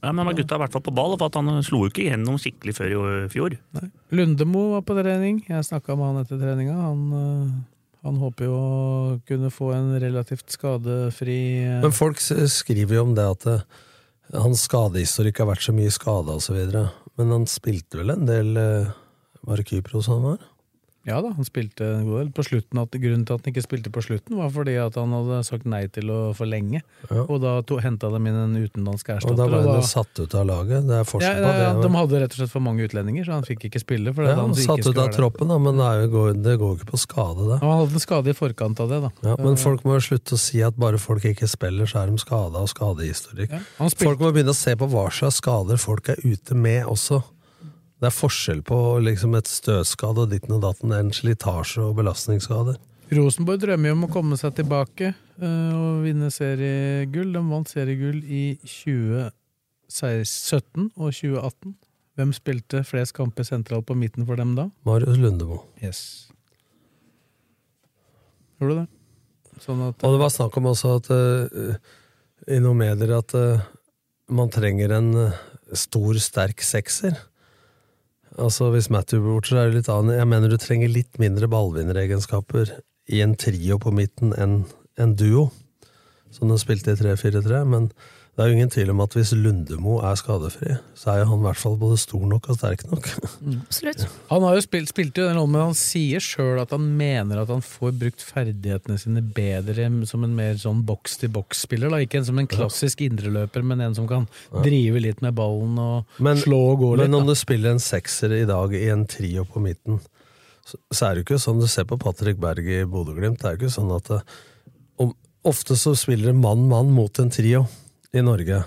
D: Ja, men gutta er i hvert fall på ball, for at han slo jo ikke igjennom skikkelig før i fjor.
B: Nei. Lundemo var på trening. Jeg snakka med han etter treninga. Han, øh, han håper jo å kunne få en relativt skadefri øh,
E: Men folk skriver jo om det at eh, hans skadehistorikk har vært så mye skada osv. Men han spilte vel en del eh, Var det Kypros han var?
B: Ja da, han spilte en god del. På slutten, at, grunnen til at han ikke spilte på slutten, var fordi at han hadde sagt nei til å forlenge.
E: Ja.
B: Og da henta de inn en utenlandsk erstatter.
E: Og da ble han
B: da-
E: satt ut av laget. Det er
B: ja,
E: forskjell
B: ja,
E: på det.
B: ja, de hadde rett og slett for mange utlendinger, så han fikk ikke spille. For
E: ja,
B: han
E: han satt ut av troppen, da, men det, går- det går ikke på skade, det.
B: Han hadde en skade i forkant av det, da.
E: Ja, men folk må jo slutte å si at bare folk ikke spiller, så er de skada og skadehistorikk.
B: Ja,
E: Folk må begynne å se på hva slags skader folk er ute med også. Det er forskjell på liksom et støtskade og ditten og datten, en slitasje og belastningsskader.
B: Rosenborg drømmer jo om å komme seg tilbake eh, og vinne seriegull. De vant seriegull i 2017 og 2018. Hvem spilte flest kamper sentralt på midten for dem da?
E: Marius Lundemo.
B: Yes. Gjorde du det? Sånn at
E: Og det var snakk om også at eh, i noen medier at eh, man trenger en stor, sterk sekser. Altså Hvis Matthew blir borte, så er det litt annet. Jeg mener du trenger litt mindre ballvinneregenskaper i en trio på midten enn en duo, som de spilte i 3-4-3. Men det er jo ingen tvil om at hvis Lundemo er skadefri, så er han i hvert fall både stor nok og sterk nok.
C: Absolutt.
B: Han har jo spilt, spilt jo den rollen, men han sier sjøl at han mener at han får brukt ferdighetene sine bedre som en mer sånn boks-til-boks-spiller. Ikke en som en klassisk indreløper, men en som kan drive litt med ballen og
E: Men,
B: slå og gå litt.
E: men om
B: da.
E: du spiller en sekser i dag i en trio på midten, så, så er det jo ikke sånn du ser på Patrick Berg i Bodø-Glimt. Det er jo ikke sånn at det, om, Ofte så spiller mann-mann mot en trio i Norge.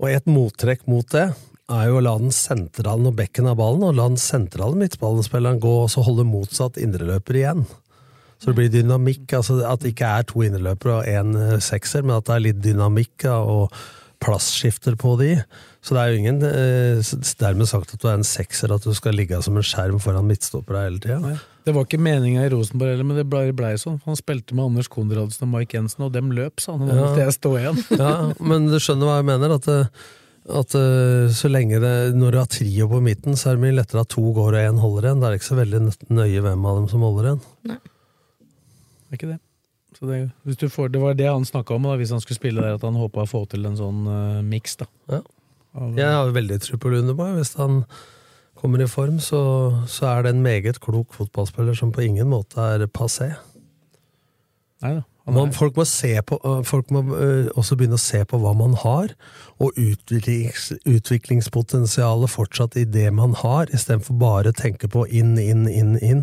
E: Og et mottrekk mot det er jo å la den sentrale og bekken av ballen, og la den sentrale midtballspilleren gå og så holde motsatt indreløper igjen. Så det blir dynamikk. altså At det ikke er to indreløpere og én sekser, men at det er litt dynamikk og plassskifter på de. Så det er jo ingen eh, dermed sagt at du er en sekser, at du skal ligge som en skjerm foran midtstoppere hele tida.
B: Det var ikke meninga i Rosenborg heller, men det blei ble sånn. Han spilte med Anders Konradsen og Mike Jensen, og dem løp, sa han.
E: Ja.
B: måtte jeg stå igjen.
E: ja, men du skjønner hva jeg mener? At, det- at eh, så lenge det Når du har trio på midten, så er det mye lettere at to går og én holder igjen. Da er det ikke så veldig nøye hvem av dem som holder igjen.
B: Det er ikke det. Så det, hvis du får, det var det han snakka om, da, hvis han skulle spille der, at han håpa å få til en sånn uh, miks.
E: Ja. Jeg har veldig tro på Lundeborg. Hvis han kommer i form, så, så er det en meget klok fotballspiller som på ingen måte er passé.
B: Neida,
E: Man, folk må, se på, øh, folk må øh, også begynne å se på hva man har, og utviklings, utviklingspotensialet fortsatt i det man har, istedenfor bare å tenke på inn, inn, inn, inn.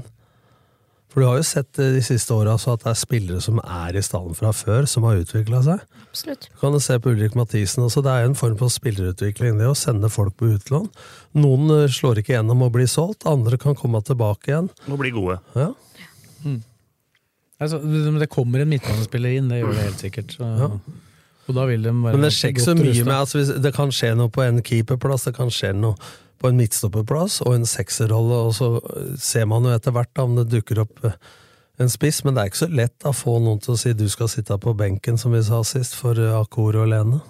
E: For du har jo sett øh, de siste åra at det er spillere som er i stallen fra før, som har utvikla seg.
C: Absolutt.
E: Du kan se på Ulrik Mathisen også, det er en form for spillerutvikling, det å sende folk på utlån. Noen øh, slår ikke gjennom og blir solgt, andre kan komme tilbake igjen.
D: Og bli gode.
E: Ja.
B: altså, det det kommer en midtbanespiller inn, det gjør det helt sikkert. Så,
E: Ja.
B: Og da vil de være
E: Men det skjer ikke så mye med altså, Det kan skje noe på en keeperplass, det kan skje noe på en midtstopperplass og en sekserrolle, og så øh, ser man jo etter hvert da, om det dukker opp øh, en spiss, men det er ikke så lett å få noen til å si du skal sitte på benken, som vi sa sist, for øh, Akor og Lene.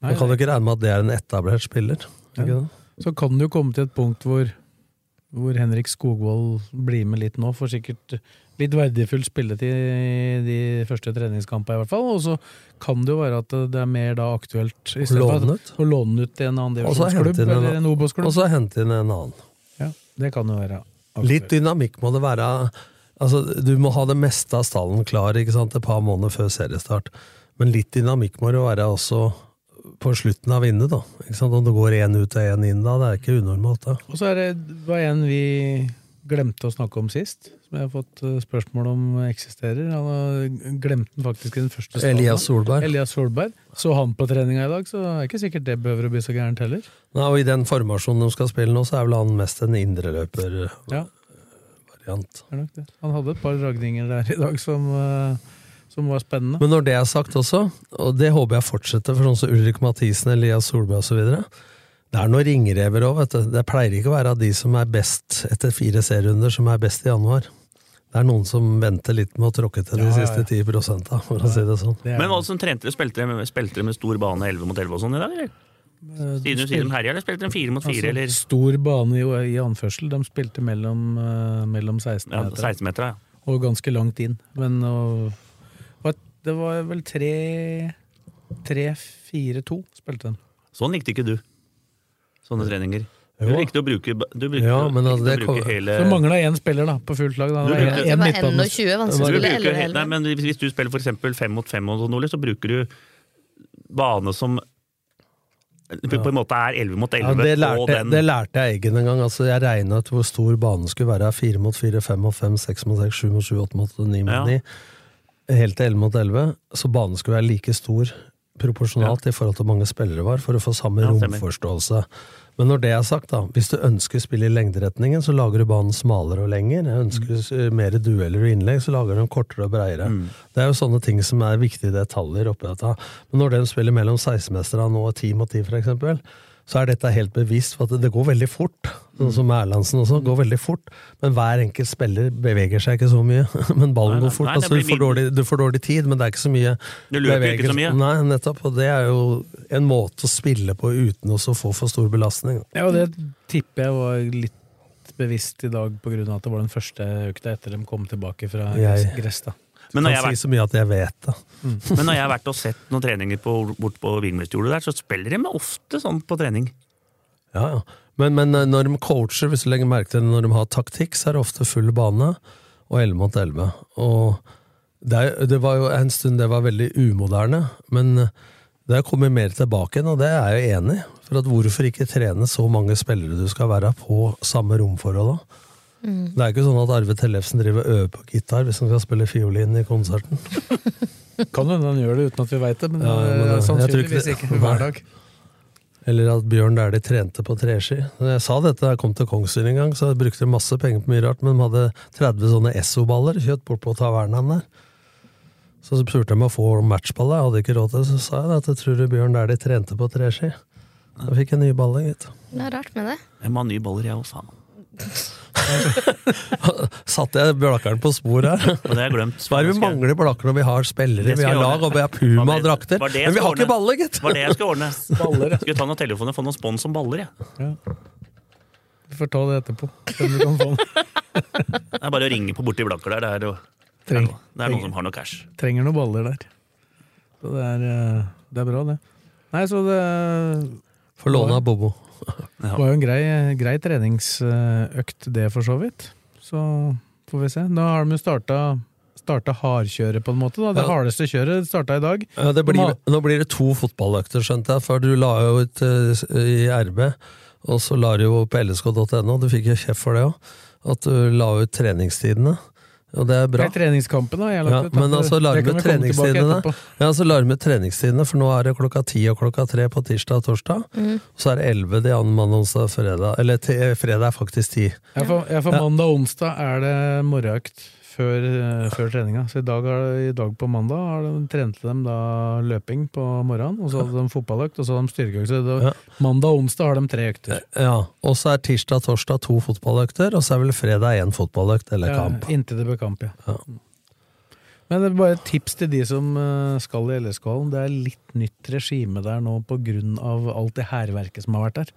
E: Man kan jo ikke regne med at det er en etablert spiller.
B: Ja. Så kan det jo komme til et punkt hvor, hvor Henrik Skogvold blir med litt nå, for sikkert litt verdifull spilletid i de første treningskampene, i hvert fall. Og så kan det jo være at det er mer da aktuelt i stedet
E: Låne ut.
B: å låne ut en annen divisjonsklubb eller en Obos-klubb.
E: Og så hente inn en annen.
B: Ja, det kan jo være aktuelt.
E: Litt dynamikk må det være. Altså, du må ha det meste av stallen klar ikke sant, et par måneder før seriestart. Men litt dynamikk må det være også på slutten av vinnet, da. Ikke sant? Om det går én ut og én inn da, det er ikke unormalt. da.
B: Og så er det var en vi glemte å snakke om sist, som jeg har fått eh, spørsmål om eksisterer. Han har glemt den faktisk i den første staden.
E: Elias Solberg.
B: Elias Solberg. Så han på treninga i dag, så er det ikke sikkert det behøver å bli så gærent heller.
E: Nei, og I den formasjonen de skal spille nå, så er vel han mest en indreløper-variant.
B: Ja, er nok det. Han hadde et par dragninger der i dag som, eh, som var spennende.
E: Men når det er sagt også, og det håper jeg fortsetter for sånn som Ulrik Mathisen, Elias Solberg osv. Det er noen ringrever òg, vet du. Det pleier ikke å være de som er best etter fire serierunder, som er best i januar. Det er noen som venter litt med å tråkke til de
B: Ja,
E: siste 10 prosenta, for å si det sånn.
B: Det er-
D: Men hva som trente dere? Spilte dere med, spilte med stor bane 11 mot 11 og sånn i dag? eller?
B: Eh,
D: Siden du sier de herja, eller spilte de 4 mot 4,
B: altså,
D: eller
B: Stor bane i, i anførsel. De spilte mellom, eh, mellom 16
D: ja,
B: meter
D: 16 meter? Ja.
B: og ganske langt inn. Men og, og det var vel tre 3-4-2 spilte de.
D: Sånn likte ikke du. Sånne treninger. Du likte å bruke, du brukte,
E: Ja, men altså, det
D: å bruke hele
B: Så mangla én spiller da, på fullt lag. Da.
D: Du brukte-
B: en-
C: Det var 21, vanskelig
D: Du
C: å spille 11
D: nei, men hvis, du spiller eksempel fem mot fem, og sånn, så bruker du bane som på en måte er 11 mot 11
E: Ja, det, lærte,
D: den
E: det lærte jeg egen en gang. Altså, jeg regna ut hvor stor banen skulle være. Fire mot fire, fem mot fem, seks mot seks, sju mot sju, åtte mot ni mot
D: Ja.
E: ni. Helt til elleve mot elleve. Så banen skulle være like stor proporsjonalt i forhold til hvor mange spillere var, for å få samme
D: Ja, stemmer.
E: romforståelse. Men når det er sagt, da, hvis du ønsker spill i lengderetningen, så lager du banen smalere og lenger. Ønsker du mer dueller og innlegg, så lager du den kortere og breiere.
D: Mm.
E: Det er jo sånne ting som er viktige detaljer oppi dette. Men når de spiller mellom 16-mesterne nå, 10 mot 10 for eksempel, så er dette helt bevisst, for at det går veldig fort. Sånn som Erlandsen også, går veldig fort. Men hver enkelt spiller beveger seg ikke så mye. Men ballen
D: Nei, nei,
E: går fort.
D: nei,
E: altså, du, får dårlig, du får dårlig tid, men det er ikke så mye
D: Du løper beveger. ikke så mye.
E: Nei, nettopp. Og det er jo en måte å spille på uten å få for stor belastning.
B: Ja, og det tipper jeg var litt bevisst i dag av at det var den første økta etter de kom tilbake fra
E: Jeg-
B: gress. da.
D: Men når, jeg har
E: si så mye at jeg vet det.
D: Mm. men når jeg har vært og sett noen treninger på, bort på Vingmestjordet der, så spiller de ofte sånn på trening.
E: Ja, ja. Men, men eh, når de coacher, hvis du legger merke til det, når de har taktikk, så er det ofte full bane og 11 mot 11. Og det, det var jo en stund det var veldig umoderne, men det har kommet mer tilbake igjen, og det er jeg jo enig i. For at hvorfor ikke trene så mange spillere du skal være på samme romforhold da? Det er ikke sånn at Arve Tellefsen driver og øver på gitar hvis han skal spille fiolin i konserten.
B: Kan hende han gjør det uten at vi veit det, men,
E: Ja, men,
B: eh,
E: eh,
B: sannsynligvis
E: det-
B: ikke hver dag.
E: Eller at Bjørn Dæhlie trente på treski. Jeg sa dette da jeg kom til Kongsvinger en gang, så brukte de masse penger på mye rart, men de hadde 30 sånne Esso-baller kjøpt bort på tavernaen der. Så spurte jeg om å få matchballer, jeg hadde ikke råd til det, så sa jeg at jeg tror Bjørn Dæhlie trente på treski. Da fikk jeg nye baller, gitt.
C: Det er rart med det.
D: Jeg må ha nye baller, jeg også.
E: Satte jeg Blakkeren på spor her?
D: Og det har jeg glemt.
E: Hva er det vi mangler Blakker når vi har spillere, vi har lag og vi har Puma-drakter? Men vi
D: har
E: har ikke baller, gitt!
D: Var det jeg skulle ordne.
B: Baller, ja.
D: Skulle ta noen telefoner og få noen spons om baller, jeg.
B: Vi får ta det etterpå. Se kan få.
D: Det er bare å ringe på borti Blakker der. Det er, jo- det er, noe- det er noen som har noe cash.
B: Trenger noen baller der. Så det er, eh, det er bra, det. Nei, så det
E: Få låne av Bobo.
B: Det var jo en grei, grei treningsøkt, det for så vidt. Så får vi se. Da har de jo starta, starta hardkjøret, på en måte. Da. Det
E: Ja.
B: hardeste kjøret starta i dag.
E: Ja, det blir, nå blir det to fotballøkter, skjønte jeg, for du la jo ut uh, i RB, og så la du jo på lsk.no, du fikk jo kjeft for det òg, at du la ut treningstidene. Og det er bra.
B: Det er treningskampen, da. Jeg
E: Ja, men altså la
B: Det
E: du
B: kan
E: med
B: vi komme tilbake
E: treningstidene, ja, så larme med treningstidene, for nå er det klokka ti og klokka tre på tirsdag og torsdag.
C: Mm.
E: Og så er det elleve de andre mandag, onsdag fredag. Eller fredag er faktisk ti.
B: Ja, for, ja, for mandag og onsdag er det morgenøkt før, eh, før treninga. Så i dag, i dag på mandag har de, trente de da løping på morgenen, og så hadde de fotballøkt, og så hadde de styrkeøkt.
E: Ja.
B: mandag og onsdag har de tre økter.
E: Ja, og så er tirsdag og torsdag to fotballøkter, og så er vel fredag én fotballøkt eller kamp.
B: Ja, inntil det blir kamp, ja.
E: Ja.
B: Men det er bare et tips til de som eh, skal i LSK-hallen. Det er litt nytt regime der nå på grunn av alt det hærverket som har vært der.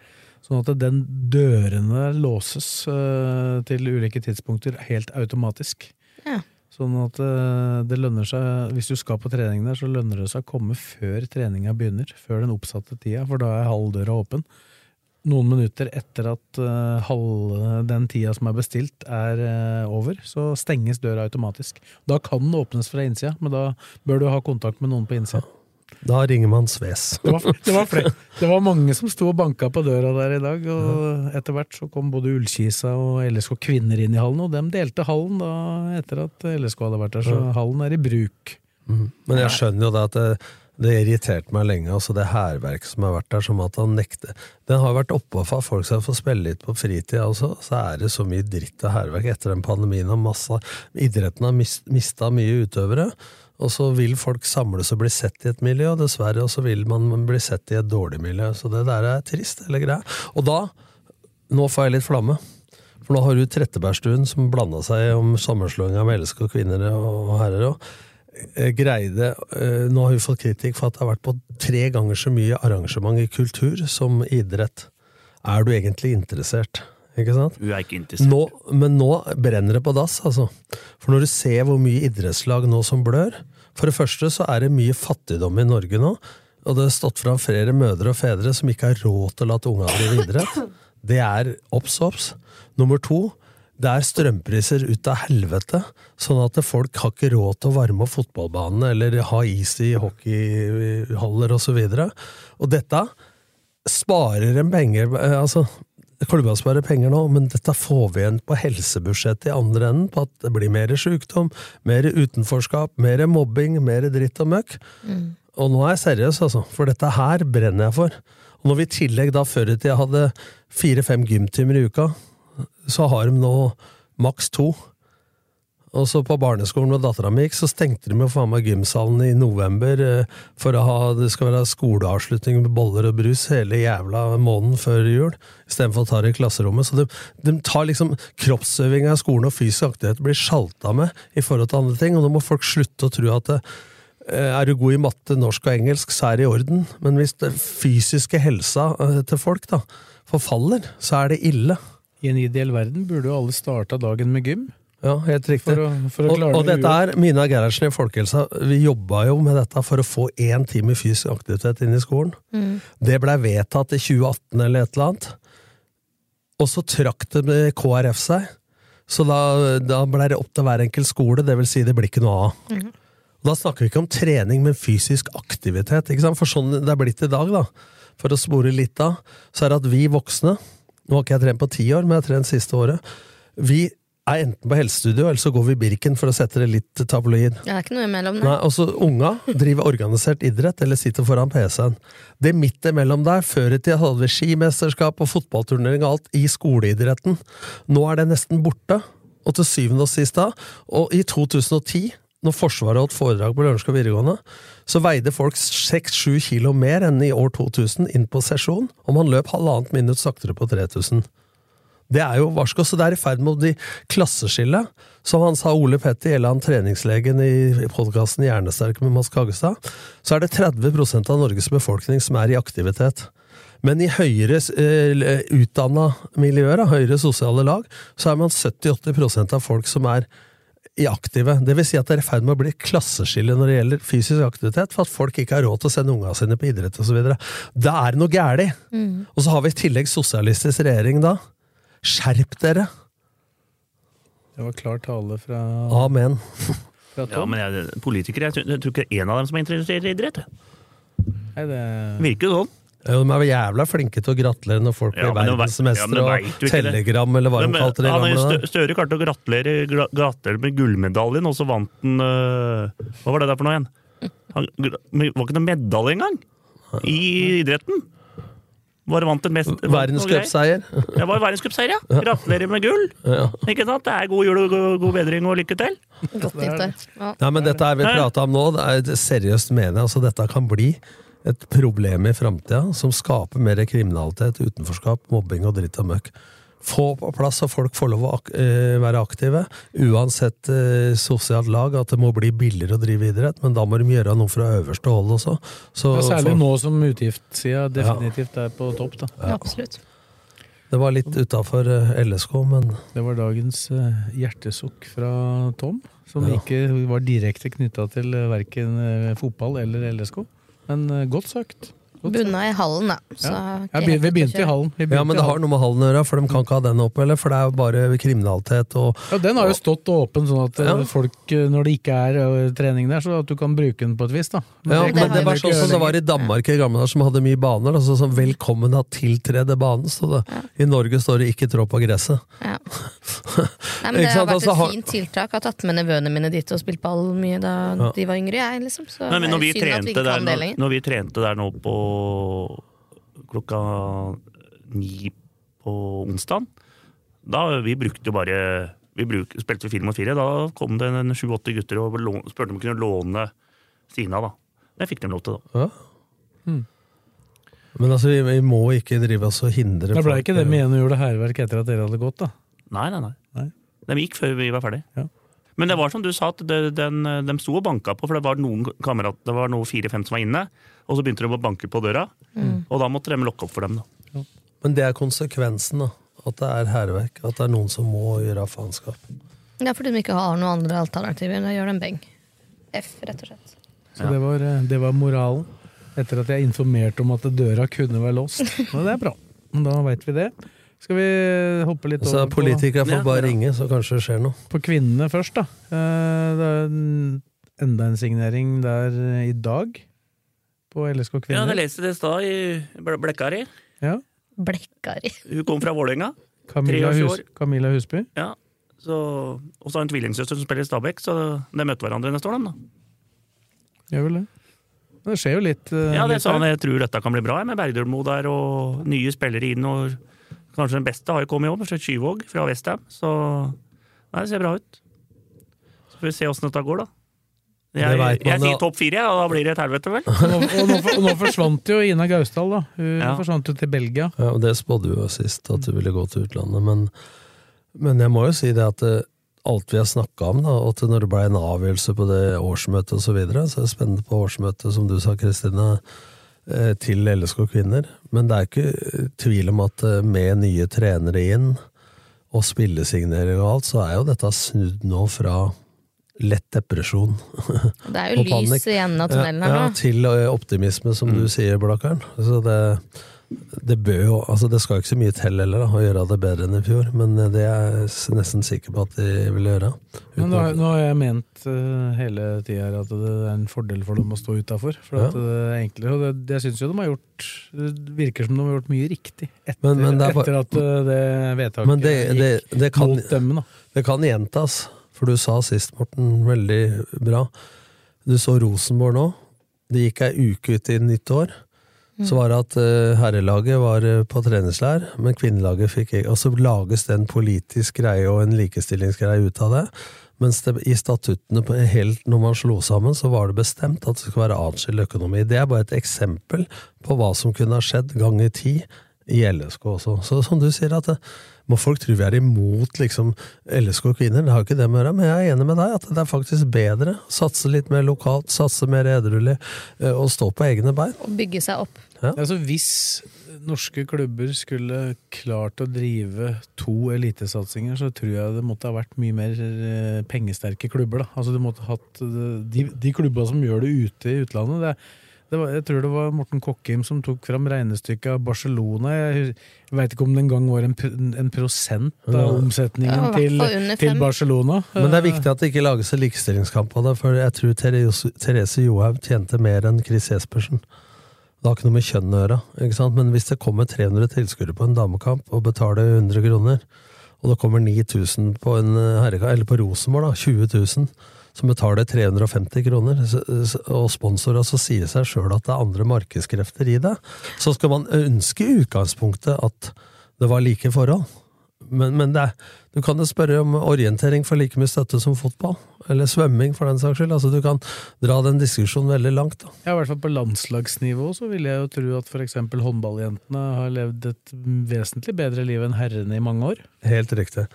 B: Sånn at den dørene låses eh, til ulike tidspunkter helt automatisk.
C: Ja.
B: Sånn at eh, det lønner seg, hvis du skal på trening der, så lønner det seg å komme før treninga begynner. Før den oppsatte tida, for da er halvdøra åpen. Noen minutter etter at halv, halve den tida som er bestilt er eh, over, så stenges døra automatisk. Da kan den åpnes fra innsida, men da bør du ha kontakt med noen på innsida.
E: Da ringer man Sves.
B: Det var, det, var det var mange som sto og banka på døra der i dag, og etter hvert så kom både Ullkisa og LSK kvinner inn i hallen, og dem delte hallen da etter at LSK hadde vært der, så hallen er i bruk.
E: Mhm. Men jeg skjønner jo det at det, det irriterte meg lenge, altså det hærverket som har vært der, som at han nekter Den har vært oppå for at folk skal få spille litt på fritida også, så er det så mye dritt og hærverk etter den pandemien, og masse Idretten har mis, mista mye utøvere, og så vil folk samles og bli sett i et miljø, og dessverre også vil man bli sett i et dårlig miljø, så det der er trist, eller greia. Og da, nå får jeg litt flamme. For nå har du Trettebergstuen som blanda seg om sammenslåinga med LSK kvinner og herrer òg. Greide eh, Nå har vi fått kritikk for at det har vært på tre ganger så mye arrangement i kultur som idrett. Er du egentlig interessert? Ikke sant?
D: Hun er ikke interessert.
E: Nå, men nå brenner det på dass, altså. For når du ser hvor mye idrettslag nå som blør For det første så er det mye fattigdom i Norge nå. Og det har stått fram flere mødre og fedre som ikke har råd til å la ungene drive idrett. Det er obs, obs. Nummer to, det er strømpriser ut av helvete, sånn at folk har ikke råd til å varme opp fotballbanene eller ha is i hockeyhaller osv. Og, så og dette sparer en penger altså, Klubba sparer penger nå, men dette får vi igjen på helsebudsjettet i andre enden, på at det blir mer sykdom, mer utenforskap, mer mobbing, mer dritt og møkk. Og nå er jeg seriøs, altså, for dette her brenner jeg for. Og når vi i tillegg da før i tida hadde fire-fem gymtimer i uka, så har de nå maks to. Og så på barneskolen hvor dattera mi gikk, så stengte de med faen meg gymsalen i november eh, for å ha, det skal være skoleavslutning med boller og brus hele jævla måneden før jul, istedenfor å ta det i klasserommet. Så de, de tar liksom kroppsøving av skolen og fysisk aktivitet blir sjalta med i forhold til andre ting, og nå må folk slutte å tro at det, eh, er du god i matte, norsk og engelsk, så er det i orden. Men hvis den fysiske helsa eh, til folk da forfaller, så er det ille.
B: I en ideell verden burde jo alle starta dagen med gym.
E: Ja, helt riktig.
B: For å- for å
E: og, og dette er Mina Gerhardsen i Folkehelsa. Vi jobba jo med dette for å få én time fysisk aktivitet inn i skolen.
C: Mm.
E: Det blei vedtatt i 2018 eller et eller annet. Og så trakk det med KrF seg. Så da, da blei det opp til hver enkelt skole, det vil si det blir ikke noe av.
C: Mm.
E: Da snakker vi ikke om trening, men fysisk aktivitet. Ikke sant? For sånn det er blitt i dag, da, for å spore litt av, så er det at vi voksne Nå har ikke jeg trent på ti år, men jeg har trent siste året. Vi er enten på helsestudio, eller så går vi Birken for å sette det litt tabloid.
C: Det er ikke noe imellom,
E: Nei,
C: nei.
E: altså Unga driver organisert idrett eller sitter foran PC-en. Det midt imellom der, før i tida hadde vi skimesterskap og fotballturnering og alt i skoleidretten. Nå er det nesten borte. Og til syvende og sist da, og i 2010, når Forsvaret holdt foredrag på Lørenskog videregående, så veide folk 6-7 kilo mer enn i år 2000 inn på sesjon, og man løp halvannet minutt saktere på 3000. Det er jo varsko, så det er i ferd med å bli klasseskille. Som han sa Ole Petter Gjelland, treningslegen i podkasten Hjernesterk med Mads Kagestad, så er det 30% av Norges befolkning som er i aktivitet. Men i høyere eh, utdanna miljøer, da, høyere sosiale lag, så er man 70-80 av folk som er i aktive. Det vil si at det er i ferd med å bli klasseskille når det gjelder fysisk aktivitet, for at folk ikke har råd til å sende unga sine på idrett osv. Da er det noe galt.
C: Mm.
E: Og så har vi i tillegg sosialistisk regjering da. Skjerp dere!
B: Det var klar tale fra,
E: Amen.
B: fra
D: Ja, men jeg, politikere, jeg, tror- jeg tror ikke en av dem som er interessert i idrett.
B: Nei, det,
D: Virker sånn.
E: Ja, De er jo jævla flinke til å gratulere når folk blir
D: det ja,
E: verdensmestere
D: ja,
E: og
D: det.
E: telegram, eller hva de kalte det.
D: han er jo Støre klarte å gratulere, gra- gratulere med gullmedaljen, og så vant han øh, Hva var det der for noe igjen? Han var ikke noe medalje engang! I idretten! Bare vant til mest.
E: Verdenscupseier.
D: Det var verdenscupseier, ja! Gratulerer med gull!
E: Ja.
D: Ikke sant? Det er god jul og god, god bedring og lykke til!
C: Godt nytt det. Ja.
E: Nei, men dette er vi prata om nå, det er et seriøst mener jeg. Altså, dette kan bli et problem i framtida som skaper mer kriminalitet, utenforskap, mobbing og dritt og møkk. Få på plass så folk får lov å ak eh, være aktive, uansett eh, sosialt lag, at det må bli billigere å drive idrett, men da må de gjøre noe fra øverste hold også. Så,
B: ja, særlig
E: for-
B: nå som utgiftssida definitivt er på topp. da.
C: Ja, Absolutt.
E: Det var litt utafor LSK, men
B: Det var dagens eh, hjertesukk fra Tom, som
E: Ja.
B: ikke var direkte knytta til verken fotball eller LSK. Men eh, godt sagt.
C: Bunna i hallen, da. Så
B: Ja.
C: okay,
B: Ja, vi, begynte i hallen. Begynte
E: Ja, men det har noe med hallen å gjøre, for de kan ikke ha den oppe, eller? For det er jo bare kriminalitet og
B: Ja, Den har jo stått åpen, sånn at eh,
E: Ja.
B: folk, eh, når det ikke er eh, trening der, så at du kan bruke den på et vis. da.
E: Ja,
C: det
E: men det var sånn som det var i Danmark i gamle dager, som hadde mye baner. Altså sånn 'velkommen at tiltrede banen', stod det. I Norge står det 'ikke trå på gresset'.
C: Ja. Nei, men det har vært
E: altså,
C: et fint tiltak. Jeg har tatt med nevøene mine dit og spilt ball mye da
E: Ja.
C: de var yngre. Jeg, liksom. Så
D: Nei, men når vi,
C: vi
D: trente der, når, når vi trente der nå på klokka ni på onsdag, da vi brukte jo bare vi bruk, spilte film og mot fire. Da kom det en sju-åtte gutter og lån, spurte om de kunne låne Sina. da. Det fikk de lov til, da.
E: Ja. Men altså, vi, vi må ikke drive oss og hindre
B: Det ble
E: folk-
B: ikke det med en og gjorde hærverk etter at dere hadde gått, da.
D: Nei, nei, nei.
B: Nei.
D: De gikk før vi var ferdig.
B: Ja.
D: Men det var som du sa, at det, den, de sto og banka på, for det var noen kamerat, det var noen fire-fem som var inne. Og så begynte de å banke på døra, og da måtte de lokke opp for dem. da.
E: Men det er konsekvensen, da. At det er hærverk. At det er noen som må gjøre faenskap.
C: Det er fordi de ikke har noen andre alternativer. Da gjør de beng. F, rett og slett.
B: Så det, var, eh, det var moralen. Etter at jeg informerte om at døra kunne være låst. Og det er bra. Da veit vi det. Skal vi hoppe litt
E: Så
B: over på,
E: politikere får
D: Ja,
E: bare
D: bra.
E: ringe, så kanskje det skjer noe.
B: på kvinnene først, da. Eh, Det er enda en signering der i dag. På LSK Kvinner.
D: Ja, jeg leste det i stad i Blekkari.
B: Ja.
C: Blekkari.
D: Hun kom fra Vålerenga.
B: Camilla, Hus. Camilla Husby.
D: Ja, så, og så har hun en tvillingsøster som spiller i Stabæk, så de møtte hverandre neste år. da.
B: Gjør vel det. Det skjer jo litt. eh,
D: Ja, det
B: litt
D: sa han. Jeg tror dette kan bli bra med Bergdølmo der, og nye spillere inn. og Kanskje den beste har jo kommet i år, Skyvåg fra Westham. Så nei, det ser bra ut. Så Får vi se åssen dette går, da. Jeg,
E: Jeg,
D: jeg sier topp fire, og da blir det et helvete, vel?
B: Og nå, og nå, og nå forsvant jo Ina Gausdal, da. Hun
D: Ja.
B: forsvant jo til Belgia.
E: Ja, og Det spådde vi jo sist, at du ville gå til utlandet. Men, men jeg må jo si det at eh, alt vi har snakka om, da, og at når det ble en avgjørelse på det årsmøtet osv., så, videre, så er det spennende på årsmøtet, som du sa, Kristina, eh, til LSK kvinner. Men det er ikke eh, tvil om at eh, med nye trenere inn, og spillesignering og alt, så er jo dette snudd nå fra lett depresjon
C: Det er jo lys i enden av tunnelen her
E: ja, til optimisme, som du sier, Blakkaren. Så det, det bør jo Altså, det skal ikke så mye til heller, da, å gjøre det bedre enn i fjor, men det er jeg nesten sikker på at de vil gjøre.
B: Men nå, nå har jeg ment eh, hele tida her at det er en fordel for dem å stå utafor. For
E: Ja.
B: at det er enklere. Og det, jeg syns jo de har gjort Det virker som de har gjort mye riktig etter,
E: Men- men det er bare-
B: etter at eh, det vedtaket
E: Men det, det, det,
B: gikk
E: kan,
B: mot dem. Da.
E: det kan gjentas, for du sa sist, Morten, veldig bra. Du så Rosenborg nå. Det gikk ei uke ut i nytt år. Så var det at eh, herrelaget var eh, på treningslær, men kvinnelaget fikk ikke Og så lages det en politisk greie og en likestillingsgreie ut av det. Mens det, i statuttene, på, helt når man slo sammen, så var det bestemt at det skulle være atskilt økonomi. Det er bare et eksempel på hva som kunne ha skjedd ganger ti i LSK også. Så som du sier, at det, må folk tro vi er imot liksom, LSK kvinner, det har ikke det med å gjøre, men jeg er enig med deg at det er faktisk bedre. å Satse litt mer lokalt, satse mer edruelig, eh, og stå på egne bein.
C: Og bygge seg opp.
B: Altså, hvis norske klubber skulle klart å drive to elitesatsinger, så tror jeg det måtte ha vært mye mer eh, pengesterke klubber. Da. Altså, du måtte hatt de, de klubba som gjør det ute i utlandet. Det, det var, jeg tror det var Morten Kokkim som tok fram regnestykket av Barcelona. Jeg, jeg veit ikke om det engang var en, en prosent av omsetningen
C: Ja,
B: til, til. Barcelona.
E: Men det er viktig at det ikke lages en likestillingskamp av det, for jeg tror Therese, Therese Johaug tjente mer enn Chris Jespersen. Det har ikke noe med kjønn å gjøre, ikke sant? men hvis det kommer 300 tilskuere på en damekamp og betaler 100 kroner, og det kommer 9000 på en eh, herrekamp, eller på Rosenborg, da, 20 000, som betaler 350 kroner, og sponsorer, så sier seg sjøl at det er andre markedskrefter i det. Så skal man ønske i utgangspunktet at det var like forhold. Men, men det er, du kan jo spørre om orientering får like mye støtte som fotball. Eller svømming, for den saks skyld. Altså, du kan dra den diskusjonen veldig langt. Da.
B: Ja, i hvert fall på landslagsnivå så vil jeg jo tro at f.eks. håndballjentene har levd et vesentlig bedre liv enn herrene i mange år.
E: Helt riktig.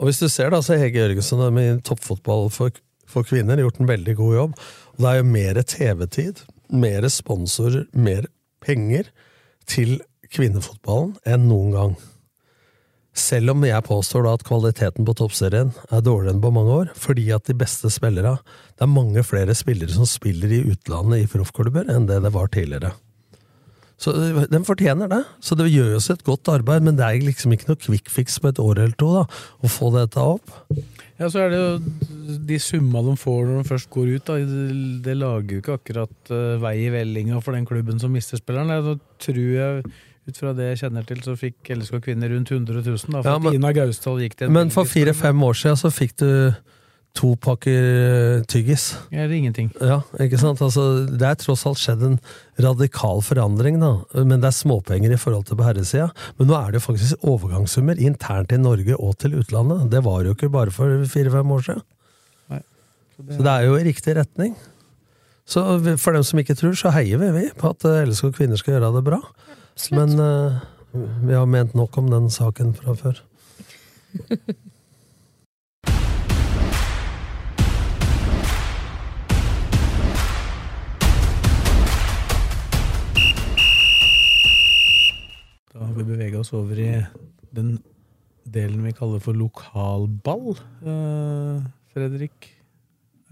E: Og hvis du ser da, så Hege Jørgensen med toppfotball for, for kvinner gjort en veldig god jobb. Og det er jo mer TV-tid, mer sponsorer, mer penger til kvinnefotballen enn noen gang. Selv om jeg påstår at kvaliteten på toppserien er dårligere enn på mange år, fordi at de beste spillere Det er mange flere spillere som spiller i utlandet i proffklubber enn det det var tidligere. Så øh, den fortjener det. Så det gjøres et godt arbeid, men det er liksom ikke noe quick fix på et år eller to da, å få dette opp.
B: Ja, så er det jo de summa de får når de først går ut, da, det, lager jo ikke akkurat uh, vei i vellinga for den klubben som mister spilleren. Da tror jeg, ut fra det jeg kjenner til, så fikk LSK kvinner rundt 100 000. Da, for
E: Ja, men-
B: Ina Gausdal gikk til en
E: Men for fire-fem år siden så fikk du to pakker øh, tyggis.
B: Eller ingenting.
E: Ja, ikke sant? Altså, det er tross alt skjedd en radikal forandring, da. Men det er småpenger i forhold til på herresida. Men nå er det jo faktisk overgangssummer internt i Norge og til utlandet. Det var jo ikke bare for fire-fem år siden.
B: Nei. Så
E: Så det er jo i riktig retning. Så for dem som ikke tror, så heier vi, vi på at eh, LSK kvinner skal gjøre det bra. Men uh, vi har ment nok om den saken fra før.
B: Da har vi bevega oss over i den delen vi kaller for lokalball. Uh, Fredrik,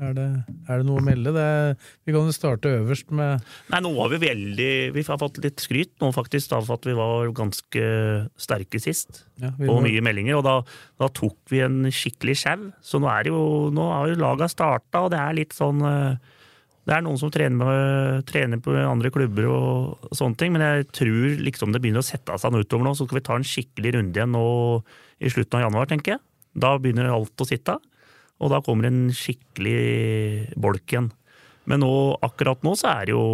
B: er det, er det noe å melde? Det er, vi kan jo starte øverst med
D: Nei, nå har vi veldig Vi har fått litt skryt nå, faktisk, da, for at vi var ganske sterke sist.
B: ja,
D: Og mye meldinger. Og da, da tok vi en skikkelig sjau. Så nå er jo Nå har jo laga starta, og det er litt sånn eh, Det er noen som trener, med, trener på andre klubber og sånne ting, men jeg tror liksom det begynner å sette seg noe utover nå. Så skal vi ta en skikkelig runde igjen nå i slutten av januar, tenker jeg. Da begynner alt å sitte. Og da kommer en skikkelig bolk igjen. Men nå, akkurat nå så er det jo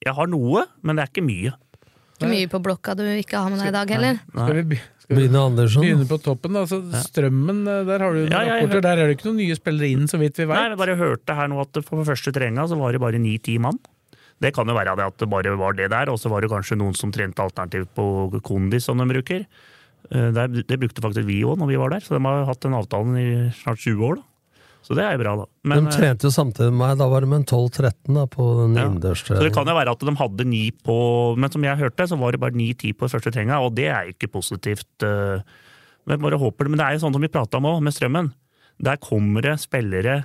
D: Jeg har noe, men det er ikke mye.
C: Ikke mye på blokka du ikke har med deg i dag heller.
B: Skal vi,
E: Andersson.
B: Begynne på toppen, da. Så Strømmen, eh, der har du noen
D: Ja, ja,
B: rapporter. Der er det ikke noen nye spillere inn, så vidt vi
D: Nei,
B: veit.
D: jeg bare hørte her nå at det på første treninga så var det bare ni-ti mann. Det kan jo være det at det bare var det der, og så var det kanskje noen som trente alternativt på kondis som de bruker. Eh, det brukte faktisk vi òg når vi var der, så de har hatt den avtalen i snart 20 år. da. Så det er jo bra, da. Men,
E: de trente jo samtidig med meg, da var de en 12-13 da, på den
D: Ja.
E: innendørstreningen.
D: Så det kan jo være at de hadde ni på Men som jeg hørte, så var det bare ni-ti på første treninga, og det er ikke positivt. eh, Men bare håper det. Men det er jo sånn som vi prata om òg, med Strømmen. Der kommer det spillere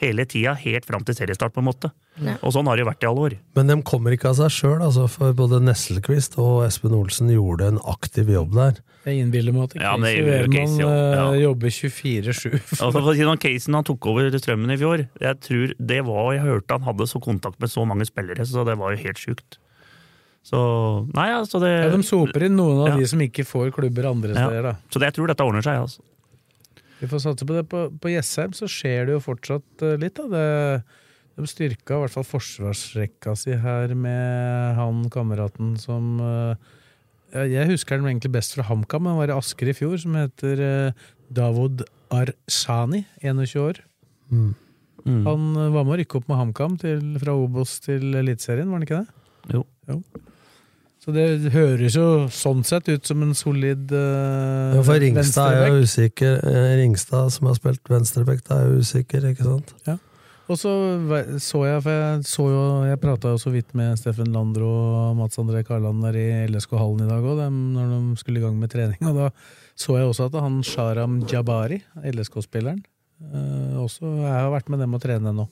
D: hele tida, helt fram til seriestart, på en måte.
C: Ja.
D: Og sånn har det jo vært i alle år.
E: Men de kommer ikke av seg sjøl, altså, for både Nesselquist og Espen Olsen gjorde en aktiv jobb der.
B: Jeg innbiller meg at
D: Ja,
B: Casey
D: jo
B: Wehrmann
D: Casey ja. ja.
B: eh, jobber 24-7.
D: Altså for å si noe, Casen han tok over Strømmen i fjor, jeg tror det var, jeg hørte han hadde så kontakt med så mange spillere, så det var jo helt sjukt. Så nei, altså det
B: Ja, de soper inn noen av
D: Ja.
B: de som ikke får klubber andre
D: Ja.
B: steder, da.
D: Så det, jeg tror dette ordner seg, altså.
B: Vi får satse på det. På, på Jessheim så skjer det jo fortsatt eh, litt, da. Det, de styrka i hvert fall forsvarsrekka si her med han kameraten som ja, Jeg husker den egentlig best fra HamKam, han var i Asker i fjor, som heter eh, Davod Arsani, 21 år.
E: Mm.
D: Mm.
B: Han eh, var med å rykke opp med HamKam fra Obos til Eliteserien, var han ikke det?
D: Jo.
B: Så det høres jo sånn sett ut som en solid uh,
E: Ja, for Ringstad er jo usikker. Ringstad, som har spilt venstreback, er jo usikker, ikke sant?
B: Og så så jeg, for jeg så jo Jeg prata jo så vidt med Steffen Landro og Mats André Karland der i LSK-hallen i dag òg, når de skulle i gang med trening. Og da så jeg også at han Sharam Jabari, LSK-spilleren, eh, også jeg har vært med dem og trene nå.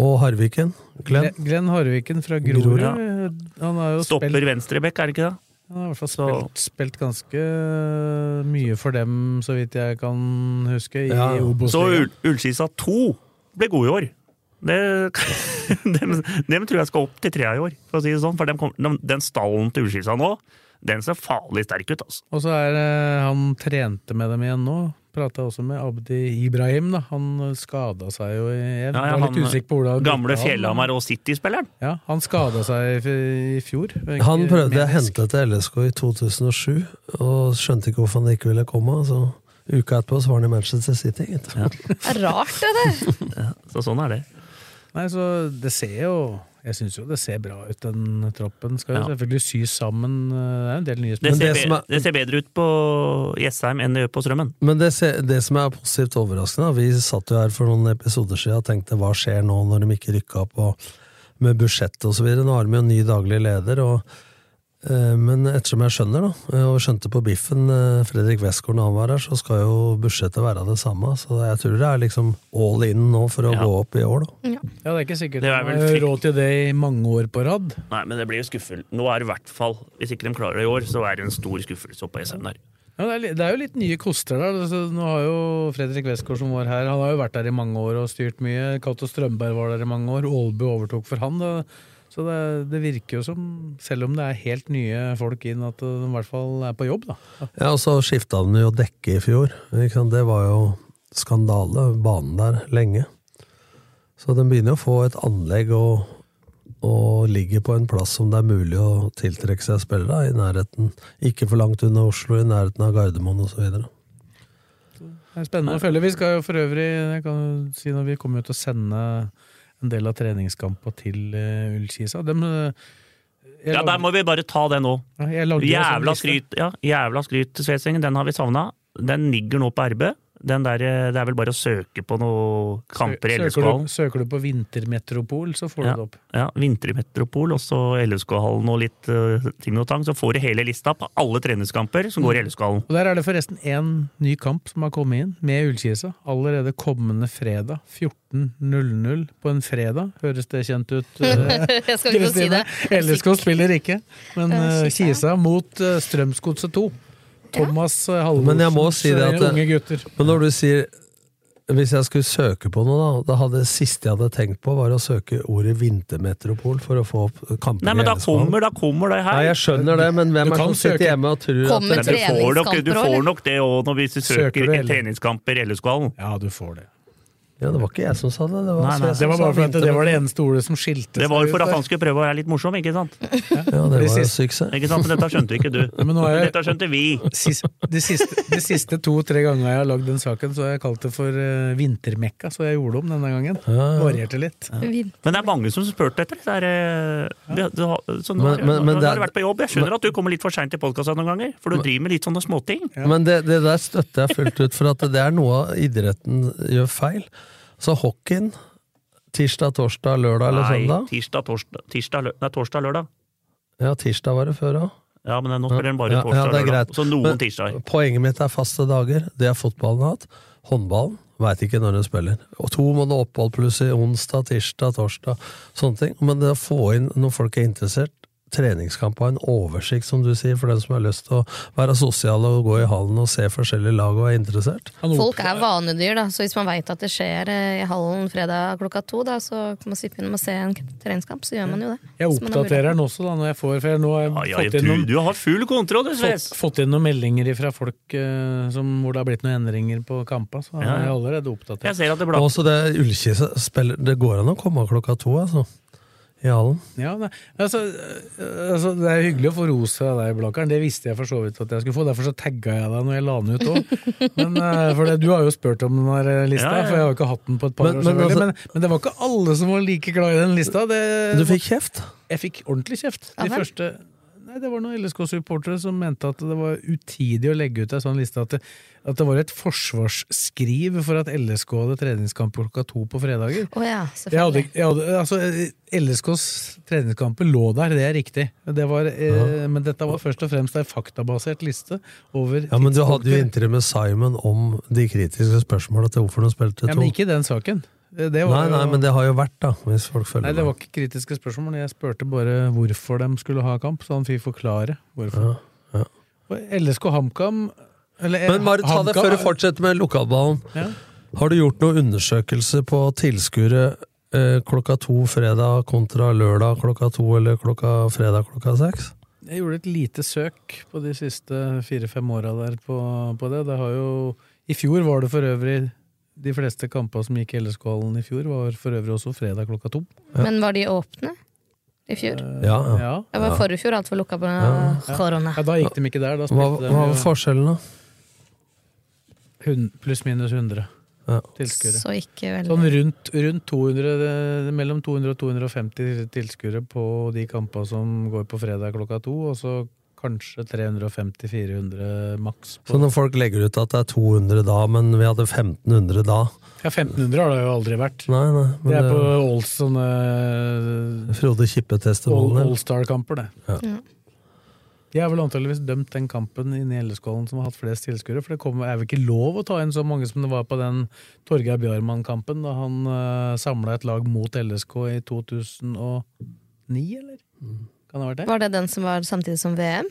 E: Og Harviken. Glenn.
B: Glenn, Harviken fra Grorud.
D: Ja.
B: eh, Han har jo
D: Stopper
B: spilt,
D: venstrebekk, er det ikke det?
B: han har i hvert fall spilt, spilt ganske mye for dem, så vidt jeg kan huske, i
E: Ja.
D: Så Ul- Ullskisa 2 ble god i år. Det, dem, dem tror jeg skal opp til trea i år, for å si det sånn. For dem kom, dem, den stallen til Ullskisa nå, den ser farlig sterk ut, altså.
B: Og så er det Han trente med dem igjen nå. Prata også med Abdi Ibrahim. da Han skada seg jo i Jeg
D: Ja, ja,
B: var litt usikker på hvordan
D: Gamle Fjellhamar og City-spilleren.
B: Ja, han skada seg i, fjor.
E: Han prøvde jeg å hente til LSK i 2007, og skjønte ikke hvorfor han ikke ville komme. Så uka etterpå så var han i Manchester City. gitt.
C: Det er rart, det der.
D: Så sånn er det.
B: Nei, så det ser jo Jeg syns jo det ser bra ut, den troppen. Skal jo
D: Ja.
B: selvfølgelig sys sammen. Det er en del nye
D: Det ser,
E: det er-
D: det ser bedre ut på Jessheim enn det gjør på Strømmen.
E: Men det, se- det som er positivt overraskende, vi satt jo her for noen episoder siden og tenkte hva skjer nå når de ikke rykka opp og med budsjett og så videre. Nå har de jo en ny daglig leder, og, eh, men ettersom jeg skjønner, da, eh, og skjønte på biffen eh, Fredrik Westgård når han var her, så skal jo budsjettet være det samme. Så jeg tror det er liksom all in nå for å
D: Ja.
E: gå opp i år, da.
B: Ja, det er ikke sikkert
D: Det er vel
B: har råd til det i mange år på rad.
D: Nei, men det blir jo skuffel. Nå er det i hvert fall, hvis ikke de klarer det i år, så er det en stor skuffelse oppe på Jessheim der.
B: Ja, det, er, jo litt nye koster der. Altså, nå har jo Fredrik Westgård som var her, han har jo vært der i mange år og styrt mye. Cato Strømberg var der i mange år. Aalbu overtok for han. Det, så det, det virker jo som, selv om det er helt nye folk inn, at de i hvert fall er på jobb, da.
E: Ja, og så skifta de jo dekke i fjor. Det var jo skandale, banen der, lenge. Så de begynner å få et anlegg og, og ligger på en plass som det er mulig å tiltrekke seg spillere i nærheten. Ikke for langt unna Oslo, i nærheten av Gardermoen osv.
B: Det er spennende å følge. Vi skal jo for øvrig jeg kan si når vi kommer ut til å sende en del av treningskampa til uh, Ullkisa. Dem, eh,
D: Ja, der må vi bare ta det nå.
B: Ja, sånn
D: Jævla skryt, ja, jævla skryt til Svesengen, den har vi savna. Den ligger nå på RB. Den der, eh, det er vel bare å søke på noen kamper i
B: Sø- søker, du, søker du på Vintermetropol, så får du det opp.
D: ja, Vintermetropol, og så LSK-hallen og litt uh, ting og tang. Så får du hele lista på alle treningskamper som går i LSK-hallen.
B: Og Der er det forresten én ny kamp som har kommet inn, med Ullkisa. Allerede kommende fredag. 14.00 på en fredag. Høres det kjent ut? eh,
C: Jeg skal ikke si det.
B: LSK spiller ikke, men
C: Ja, Kisa.
B: Kisa mot uh, Strømsgodset 2. Thomas
E: Men jeg må si det at
B: unge gutter.
E: Men når du sier hvis jeg skulle søke på noe, da, det siste jeg hadde tenkt på, var å søke ordet vintermetropol for å få opp kampen
D: Nei, men da kommer, da kommer det her.
E: Nei, jeg skjønner det, men hvem
B: Du
E: er som sitter hjemme og tror
C: Kommer
E: at
D: det, du får nok, du får nok det òg hvis du
B: Søker
D: søker
B: du,
D: treningskamper i LSK-hallen.
B: Ja, du får det.
E: Ja, det var ikke jeg som sa det. Det var,
D: Nei, nei.
B: Det var bare fordi det var det eneste ordet som skilte
D: Det var for at han skulle prøve å være litt morsom, ikke sant?
E: Ja, det var suksess.
D: Ikke sant? Men dette skjønte ikke du.
B: men nå er jeg-
D: Dette skjønte vi.
B: Sist, de siste, de siste to-tre gangene jeg har lagd den saken, så har jeg kalt det for uh, vintermekka, så jeg gjorde om denne gangen.
E: Ja.
B: Varierte litt.
C: Ja.
D: Men det er mange som spurte etter det. er, uh, du har- Så nå,
E: Men-
D: har-
E: men- men
D: nå har du vært på jobb. Jeg skjønner at du kommer litt for seint til podkasta noen ganger, for du driver med litt sånne småting.
E: Men det, det der støtter jeg fullt ut, for at det er noe idretten gjør feil. Så hockeyen tirsdag, torsdag, lørdag eller
D: Nei,
E: søndag?
D: tirsdag, torsdag, tirsdag, lø- nei, torsdag, lørdag.
E: Ja, tirsdag var det før òg.
D: Ja, men nå spiller den bare
E: Ja,
D: torsdag,
E: ja, det er greit.
D: Så noen
E: Men
D: tirsdager.
E: Poenget mitt er faste dager. Det har fotballen hatt. Håndballen veit ikke når den spiller. Og to måneder opphold pluss i onsdag, tirsdag, torsdag. Sånne ting. Men det å få inn når folk er interessert, treningskamp og en oversikt, som du sier, for den som har lyst til å være sosial og gå i hallen og se forskjellige lag og er interessert.
C: Folk er vanedyr, da, så hvis man veit at det skjer eh, i hallen fredag klokka to, da, så kan man sippe inn og se en treningskamp, så gjør man jo det.
B: Jeg oppdaterer den også, da, når jeg får For nå har jeg
D: Ja, ja,
B: fått, inn
D: du,
B: noen,
D: du har full kontroll, du, Sves!
B: fått, fått inn noen meldinger fra folk eh, som, hvor det har blitt noen endringer på kampa, så
D: Ja, ja.
B: jeg er allerede
D: Jeg
B: oppdatert.
D: ser at det
E: blir... det Ullkisa spiller Det går an å komme klokka to, altså. I.
B: Ja, altså, øh, altså, det er hyggelig å få ros fra deg, Blakkaren. Det visste jeg for så vidt at jeg skulle få. Derfor så tagga jeg deg når jeg la den ut òg. Øh, for du har jo spurt om den her lista,
D: Ja, ja.
B: for jeg har jo ikke hatt den på et par
E: Men-
B: år.
E: men altså-
B: Men, men det var ikke alle som var like glad i den lista. Det,
E: Du fikk kjeft?
B: Jeg fikk ordentlig kjeft. De
C: ja,
B: første Nei, Det var noen LSK-supportere som mente at det var utidig å legge ut en sånn liste. At det, at det var et forsvarsskriv for at LSK hadde treningskamp klokka to på fredager.
C: Oh ja,
B: Jeg hadde, jeg hadde, altså, LSKs treningskamper lå der, det er riktig. Det var, eh, men dette var først og fremst en faktabasert liste over
E: Ja, men du hadde jo intervju med Simon om de kritiske spørsmåla til hvorfor de spilte
B: ja,
E: to.
B: Men ikke den saken. Det det var,
E: Nei, nei,
B: jo-
E: men det har jo vært, da, hvis folk følger
B: Nei, det var ikke kritiske spørsmål. Jeg spurte bare hvorfor de skulle ha kamp, så han fikk forklare hvorfor.
E: Ja, ja.
B: Og LSK HamKam eller,
E: Men bare ta det før du fortsetter med lokalballen.
B: Ja.
E: Har du gjort noen undersøkelser på tilskuere eh, klokka to fredag kontra lørdag klokka to, eller klokka fredag klokka seks?
B: Jeg gjorde et lite søk på de siste fire-fem åra der på, på det. det har jo, I fjor var det for øvrig De fleste kampene som gikk i LSK-hallen i fjor, var for øvrig også fredag klokka to.
C: Men var de åpne i fjor?
E: Ja, ja.
B: Ja.
C: Det var forrige fjor alt var lukka på
E: Ja.
C: korona.
B: ja, Da gikk de ikke der. Da
E: Hva, hva var forskjellen, da?
B: Hun- pluss minus 100
E: Ja.
B: tilskuere.
C: Så ikke veldig
B: Sånn rundt, rundt 200, eh, mellom 200 og 250 tilskuere på de kampene som går på fredag klokka to, og så kanskje 350-400 maks.
E: Så når folk legger ut at det er 200 da, men vi hadde 1500 da
B: Ja, 1500 har det jo aldri vært.
E: Nei, nei.
B: Det er på All sånne
E: Frode Kippe-testimonien.
B: All-
E: eller?
B: All-Star-kamper, det.
E: Ja.
C: Ja.
B: De har vel antageligvis dømt den kampen inne i LSK-hallen som har hatt flest tilskuere, for det kom, er vel ikke lov å ta inn så mange som det var på den Torgeir Bjarmann-kampen, da han uh, samla et lag mot LSK i 2009, eller? Kan det ha vært det?
C: Var det den som var samtidig som VM?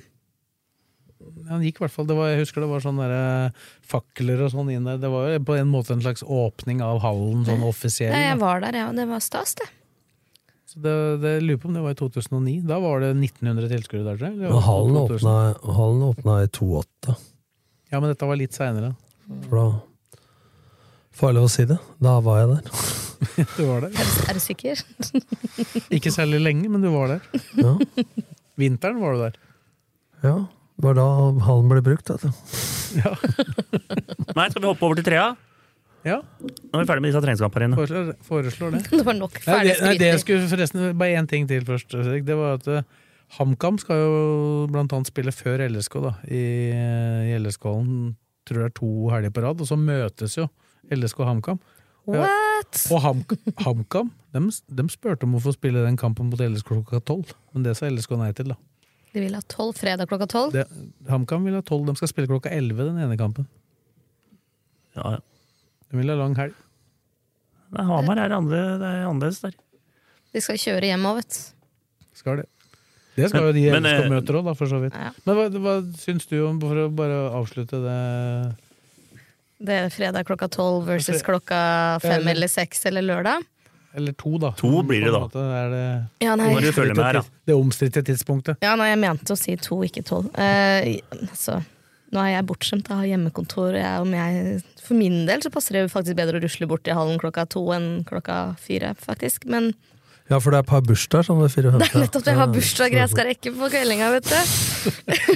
B: Han gikk i hvert fall, det var, Jeg husker det var sånne der, fakler og sånn inn der. Det var jo på en måte en slags åpning av hallen, sånn offisiell.
C: Nei, jeg var der, ja. Det var stas, det.
B: Så det, det lurer på om det var i 2009. Da var det 1900 tilskuere der, tror jeg.
E: Men hallen
B: 2000.
E: åpna, hallen åpna i 28,
B: Ja, men dette var litt seinere.
E: for da Farlig å si det? Da var jeg der.
B: Du var der.
C: Er du, er du sikker?
B: Ikke særlig lenge, men du var der.
E: Ja,
B: Vinteren var du der.
E: ja. Det var da hallen ble brukt, vet du.
D: Nei, skal vi hoppe over til trea?
B: Ja,
D: Nå er vi ferdig med disse treningskampene. dine.
B: foreslår, foreslår det.
C: Det var nok ferdig
B: det, nei, det jeg skulle forresten Bare én ting til først. Det var at eh, HamKam skal jo blant annet spille før LSK, da. I, i LSK-hallen. Tror det er to helger på rad. Og så møtes jo LSK og HamKam.
C: What?
B: Og Ham, HamKam de, de spurte om å få spille den kampen mot LSK klokka tolv, men det sa LSK nei til, da.
C: De vil ha tolv fredag klokka tolv?
B: HamKam vil ha tolv, de skal spille klokka elleve den ene kampen.
D: Ja, ja.
B: De vil ha lang helg.
D: Nei, Hamar er, andre, det er annerledes der.
C: De skal kjøre hjem òg, vet du.
B: Skal det. Det skal jo de
D: men, eh,
B: LSK-møter òg, for så vidt.
C: Ja.
B: Men hva, hva syns du om, for å bare avslutte det
C: Det er fredag klokka tolv versus klokka fem
B: Eller-
C: eller seks eller lørdag.
B: Eller to, da.
D: To blir det da.
B: måte Er det,
C: Ja, nei.
D: Når du følger med her, da.
B: det omstridte tidspunktet.
C: Ja, nei, jeg mente å si to, ikke tolv. Eh, altså, Nå er jeg bortskjemt jeg har hjemmekontor. Jeg, om jeg, for min del så passer det faktisk bedre å rusle bort i hallen klokka to enn klokka fire, faktisk. Men
E: Ja, for det er et par bursdager sånn ved fire-fem.
C: det er nettopp det. Jeg har bursdager jeg skal rekke på kveldinga, vet du.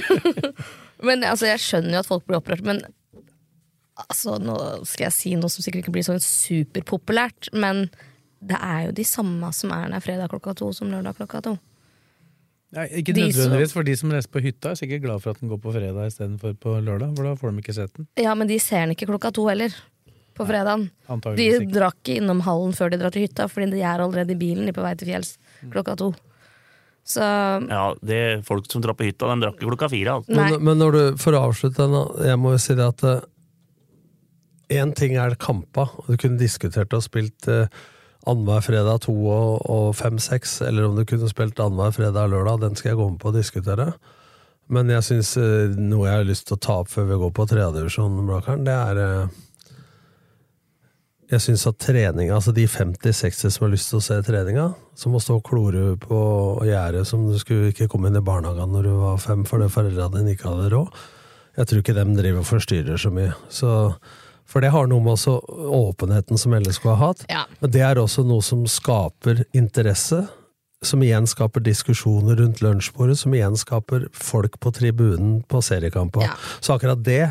C: men altså, jeg skjønner jo at folk blir opprørt, men altså, nå skal jeg si noe som sikkert ikke blir sånn superpopulært, men det er jo de samme som er der fredag klokka to som lørdag klokka to.
B: Ja, ikke nødvendigvis, for de som reiser på hytta, er sikkert glad for at den går på fredag istedenfor på lørdag, for da får de ikke sett den.
C: Ja, men de ser den ikke klokka to heller. På fredagen. De
B: Antageligvis ikke.
C: drar ikke innom hallen før de drar til hytta, fordi de er allerede i bilen de på vei til fjells klokka to. Så
D: Ja, det er Folk som drar på hytta, de drakk ikke klokka fire. Altså.
E: Men, men når du, for å avslutte den, jeg må jo si det at én ting er kampa, og du kunne diskutert og spilt uh, annenhver fredag to og, og fem-seks, eller om du kunne spilt annenhver fredag og lørdag, den skal jeg gå med på og diskutere. Men jeg syns eh, noe jeg har lyst til å ta opp før vi går på tredjedivisjon, Blakkaren, det er eh, Jeg syns at treninga, altså de 50-60 som har lyst til å se treninga, som må stå og klore på gjerdet som du skulle ikke komme inn i barnehagen når du var fem fordi foreldra dine ikke hadde råd, jeg tror ikke dem driver og forstyrrer så mye. Så, for det har noe med også åpenheten som LSK har hatt.
C: Ja.
E: Men det er også noe som skaper interesse, som igjen skaper diskusjoner rundt lunsjbordet, som igjen skaper folk på tribunen på seriekamper.
C: Ja.
E: Så akkurat det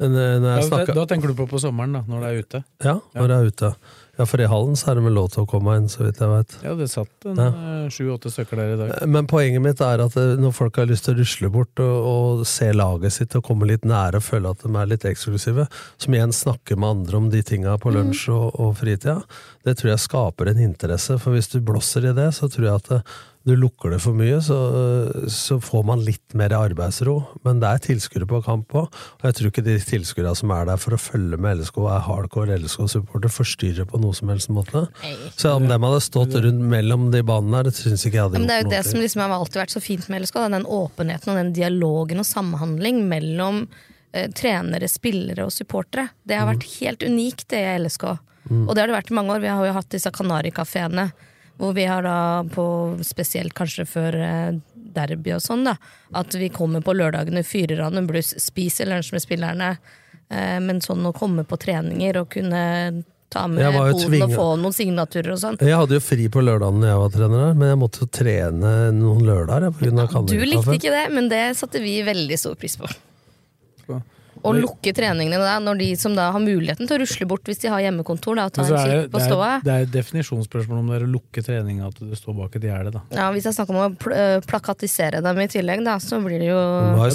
E: når jeg snakker,
B: da tenker du på på sommeren, da, når det er ute.
E: Ja, når det er ute. Ja, for i hallen så er det vel lov til å komme inn, så vidt jeg vet.
B: Ja, det satt en
E: Ja.
B: eh, sju-åtte stykker der i dag.
E: Men poenget mitt er at eh, når folk har lyst til å rusle bort og, og se laget sitt og komme litt nære og føle at de er litt eksklusive, som igjen snakker med andre om de tinga på lunsj og, og fritida, det tror jeg skaper en interesse. For hvis du blåser i det, så tror jeg at eh, du lukker det for mye, så, så får man litt mer arbeidsro. Men det er tilskuere på kamp òg, og jeg tror ikke de tilskuerne som er der for å følge med LSK og er hardcore LSK-supporter, forstyrrer på noe som helst måte.
C: Nei.
E: Så om dem hadde stått rundt mellom de banene her, det syns ikke jeg hadde
C: gjort noe. det er jo det som liksom har alltid vært så fint med LSK, den åpenheten og den dialogen og samhandling mellom eh, trenere, spillere og supportere. Det har vært helt unikt, det i LSK. Og det har det vært i mange år. Vi har jo hatt disse Kanarikafeene, hvor vi har da på Spesielt kanskje før eh, derby og sånn, da. At vi kommer på lørdagene, fyrer av en bluss, spiser lunsj med spillerne. Eh, men sånn å komme på treninger og kunne ta med poden og få noen signaturer og sånn.
E: Jeg hadde jo fri på lørdagen når jeg var trener her, men jeg måtte trene noen lørdager
C: Du likte ikke det, men det satte vi veldig stor pris på. Å lukke treningene da, når de som da har muligheten til å rusle bort hvis de har hjemmekontor, da, og ta en
B: er
C: kikk på ståa.
B: det er et definisjonsspørsmål om det er å lukke treninga at du står bak et gjerde.
C: Ja, hvis jeg snakker om å pl øh, plakatisere dem i tillegg, da, så blir det jo
E: Hva er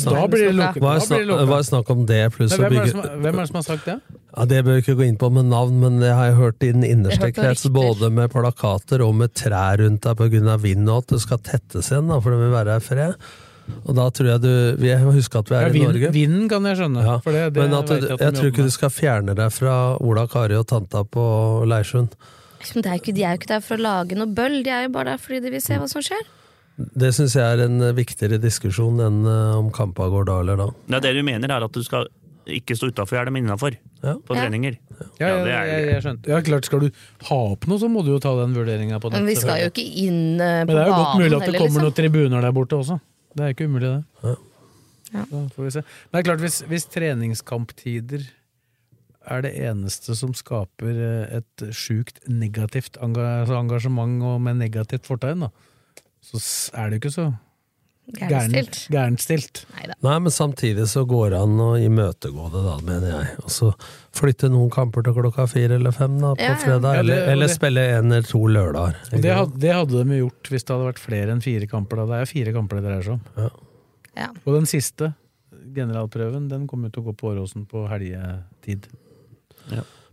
E: snakk- om det, pluss å bygge
B: hvem er det som har sagt det?
E: ja, Det bør vi ikke gå inn på med navn, men det har jeg hørt i den innerste krets, både med plakater og med trær rundt deg pga. vind, og at det skal tettes igjen, da, for det vil være her fred. Og da tror jeg du Vi husker at vi
B: Ja,
E: er i Norge.
B: vinden kan jeg skjønne.
E: Ja,
B: For det, det
E: men at du,
B: jeg at
E: jeg tror ikke
B: med.
E: du skal fjerne deg fra Ola Kari og tanta på Leirsund.
C: Men er jo ikke, De er jo ikke der for å lage noe bøll, de er jo bare der fordi de vil se hva som skjer.
E: Det syns jeg er en eh, viktigere diskusjon enn eh, om kampa går da eller da.
D: Ja, det du mener, er at du skal ikke stå utafor gjerdet, men innafor.
E: Ja.
D: På treninger.
B: Ja, ja,
D: ja er-
B: jeg, jeg skjønte. Ja, klart, Skal du ha opp noe, så må du jo ta den vurderinga på
C: Men vi skal jo ikke inn øh,
B: Men det er jo godt mulig at det
C: heller,
B: kommer
C: liksom.
B: noen tribuner der borte også. Det er ikke umulig, det.
E: Ja.
C: Ja.
B: Får vi se. Men det er klart, hvis, hvis treningskamptider er det eneste som skaper eh, et sjukt negativt altså engasjement og med negativt fortegn, da, så er det jo ikke så
C: Gærenstilt.
B: gærenstilt.
E: Nei, men samtidig så går det an å imøtegå det, da, mener jeg. Og så flytte noen kamper til klokka fire eller fem da, på
C: Ja, ja.
E: fredag,
B: Ja, det-
E: eller, eller
B: det-
E: spille én eller to lørdager.
B: Det, hadde, det hadde de gjort hvis det hadde vært flere enn fire kamper. Da. Det er fire kamper det dreier seg om.
C: Ja.
B: Og den siste, generalprøven, den kommer til å gå på Åråsen på helgetid.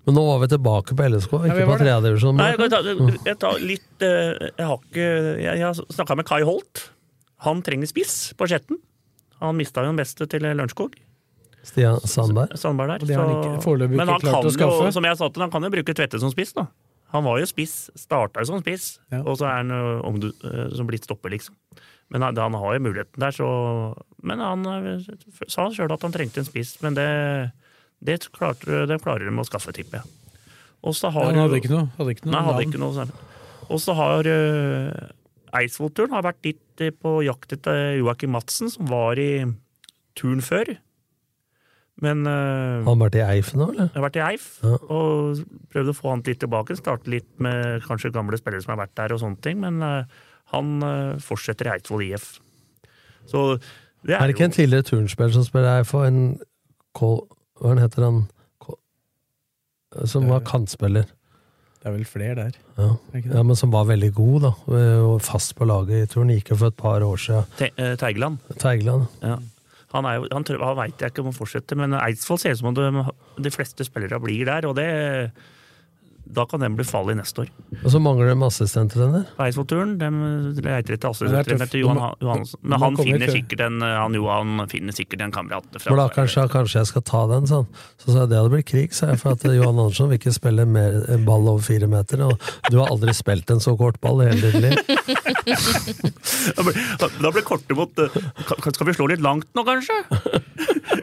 E: Men nå var vi tilbake på LSK,
B: Ja,
E: ikke på
B: var det.
E: tredjedivisjon.
D: Jeg, litt eh, Jeg har ikke Jeg, jeg har snakka med Kai Holt. Han trenger spiss på Skjetten. Han mista jo den beste til Lørenskog.
E: Stian Sandberg.
D: Sandberg der.
B: Har han
D: men han
B: klart
D: kan jo, som jeg sa til han, kan jo bruke Tvette som spiss, da. Han var jo spiss, starta jo som spiss,
B: Ja.
D: og så er han om du, eh, som blitt stopper, liksom. Men han, han har jo muligheten der, så Men han eh, sa sjøl at han trengte en spiss, men det, det, klarte, det klarer de å skaffe, tipper jeg. Ja,
B: Han hadde ikke noe, hadde ikke noe
D: Nei, hadde ikke noe. Og så har uh, Eidsvoll-turen har vært litt eh, på jakt etter Joakim Madsen, som var i turen før. Men Han
E: Har han vært i Eif nå, eller?
D: jeg har vært i Eif
E: Ja.
D: og prøvde å få han litt tilbake. Starte litt med kanskje gamle spillere som har vært der, og sånne ting. Men eh, han eh, fortsetter i Eidsvoll IF. Så det
E: Er
D: er,
E: det ikke en tidligere turnspiller som spiller Eif, og en Kål... Hva heter han? Kål- Som var kantspiller.
B: Det er vel flere der.
E: Ja. Ja, men som var veldig god, da. Og fast på laget Jeg tror han Gikk jo for et par år siden.
D: Te eh, Teigeland.
E: Teigeland.
D: Ja. Han, er jo, han, han veit jeg ikke om han fortsetter, men Eidsvoll ser ut som om de, de fleste spillere blir der, og det da kan den bli farlig neste år.
E: Og så mangler de assistenttrener.
D: På Eidsvollturen de leiter etter
B: assistenttrener er
D: til Johan Johansson. Johansen. Men han finner sikkert en, han Johan finner sikkert en kamerat fra
E: da kanskje, kanskje jeg skal ta den, sånn. Så sa jeg det hadde blitt krig, sa jeg. For at Johan Andersson vil ikke spille mer en ball over fire meter. Og du har aldri spilt en så kort ball i hele ditt liv.
D: Da blir- kortet mot eh, Skal vi slå litt langt nå, kanskje?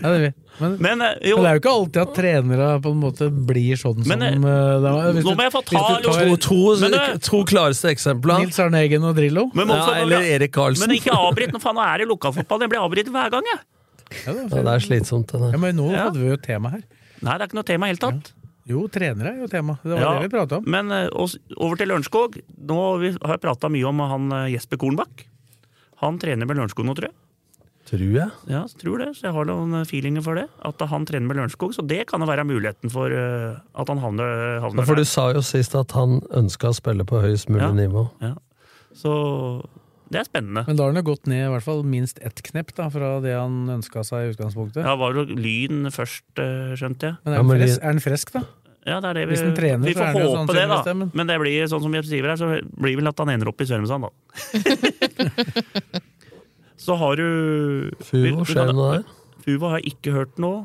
B: Ja, det. Men,
D: Men eh, jo,
B: men det er jo ikke alltid at trenere på en måte blir sånn som
D: Men, eh,
B: eh, det var- hvis
D: nå må jeg få ta
B: du tar
E: To, to,
D: Men
E: to klareste eksempler.
B: Nils Arne Eggen og Drillo.
D: men,
E: Ja, eller Erik Karlsen.
D: men ikke avbryt nå, faen, nå er det lokalfotball. Jeg blir avbrytet hver gang, jeg.
B: Ja, det,
E: Ja, det er slitsomt, det
B: ja, men nå hadde vi jo et tema her.
D: Nei, det er ikke noe tema i det hele tatt.
B: Jo, trenere er jo tema. Det var
D: Ja,
B: det vi prata om.
D: Men og over til Lørenskog. Nå har jeg prata mye om han Jesper Kornbakk. Han trener med Lørenskog nå, tror jeg.
E: Tror jeg.
D: Ja, tror det, så jeg har noen eh, feelinger for det. At han trener med Lørenskog, så det kan jo være muligheten for eh, at han havner, havner
E: Ja, for du
D: der.
E: sa jo sist at han ønska å spille på høyest mulig
D: Ja.
E: nivå.
D: Ja. Så det er spennende.
B: Men da har han jo gått ned i hvert fall minst ett knepp da, fra det han ønska seg i utgangspunktet.
D: Ja, var jo Lyn først, eh, skjønte jeg.
B: Men er
E: Ja,
B: han,
E: men
B: fresk, er han fresk da?
D: Ja, det er det vi,
B: Hvis han trener,
D: vi
B: så
D: får
B: er
D: håpe sånn det, da.
B: Men
D: det blir sånn som jeg skriver her, så blir vel at han ender opp i Sørumsand, da. så har du
E: Fuvo, skjer det noe der?
D: Fuvo har jeg ikke hørt noe.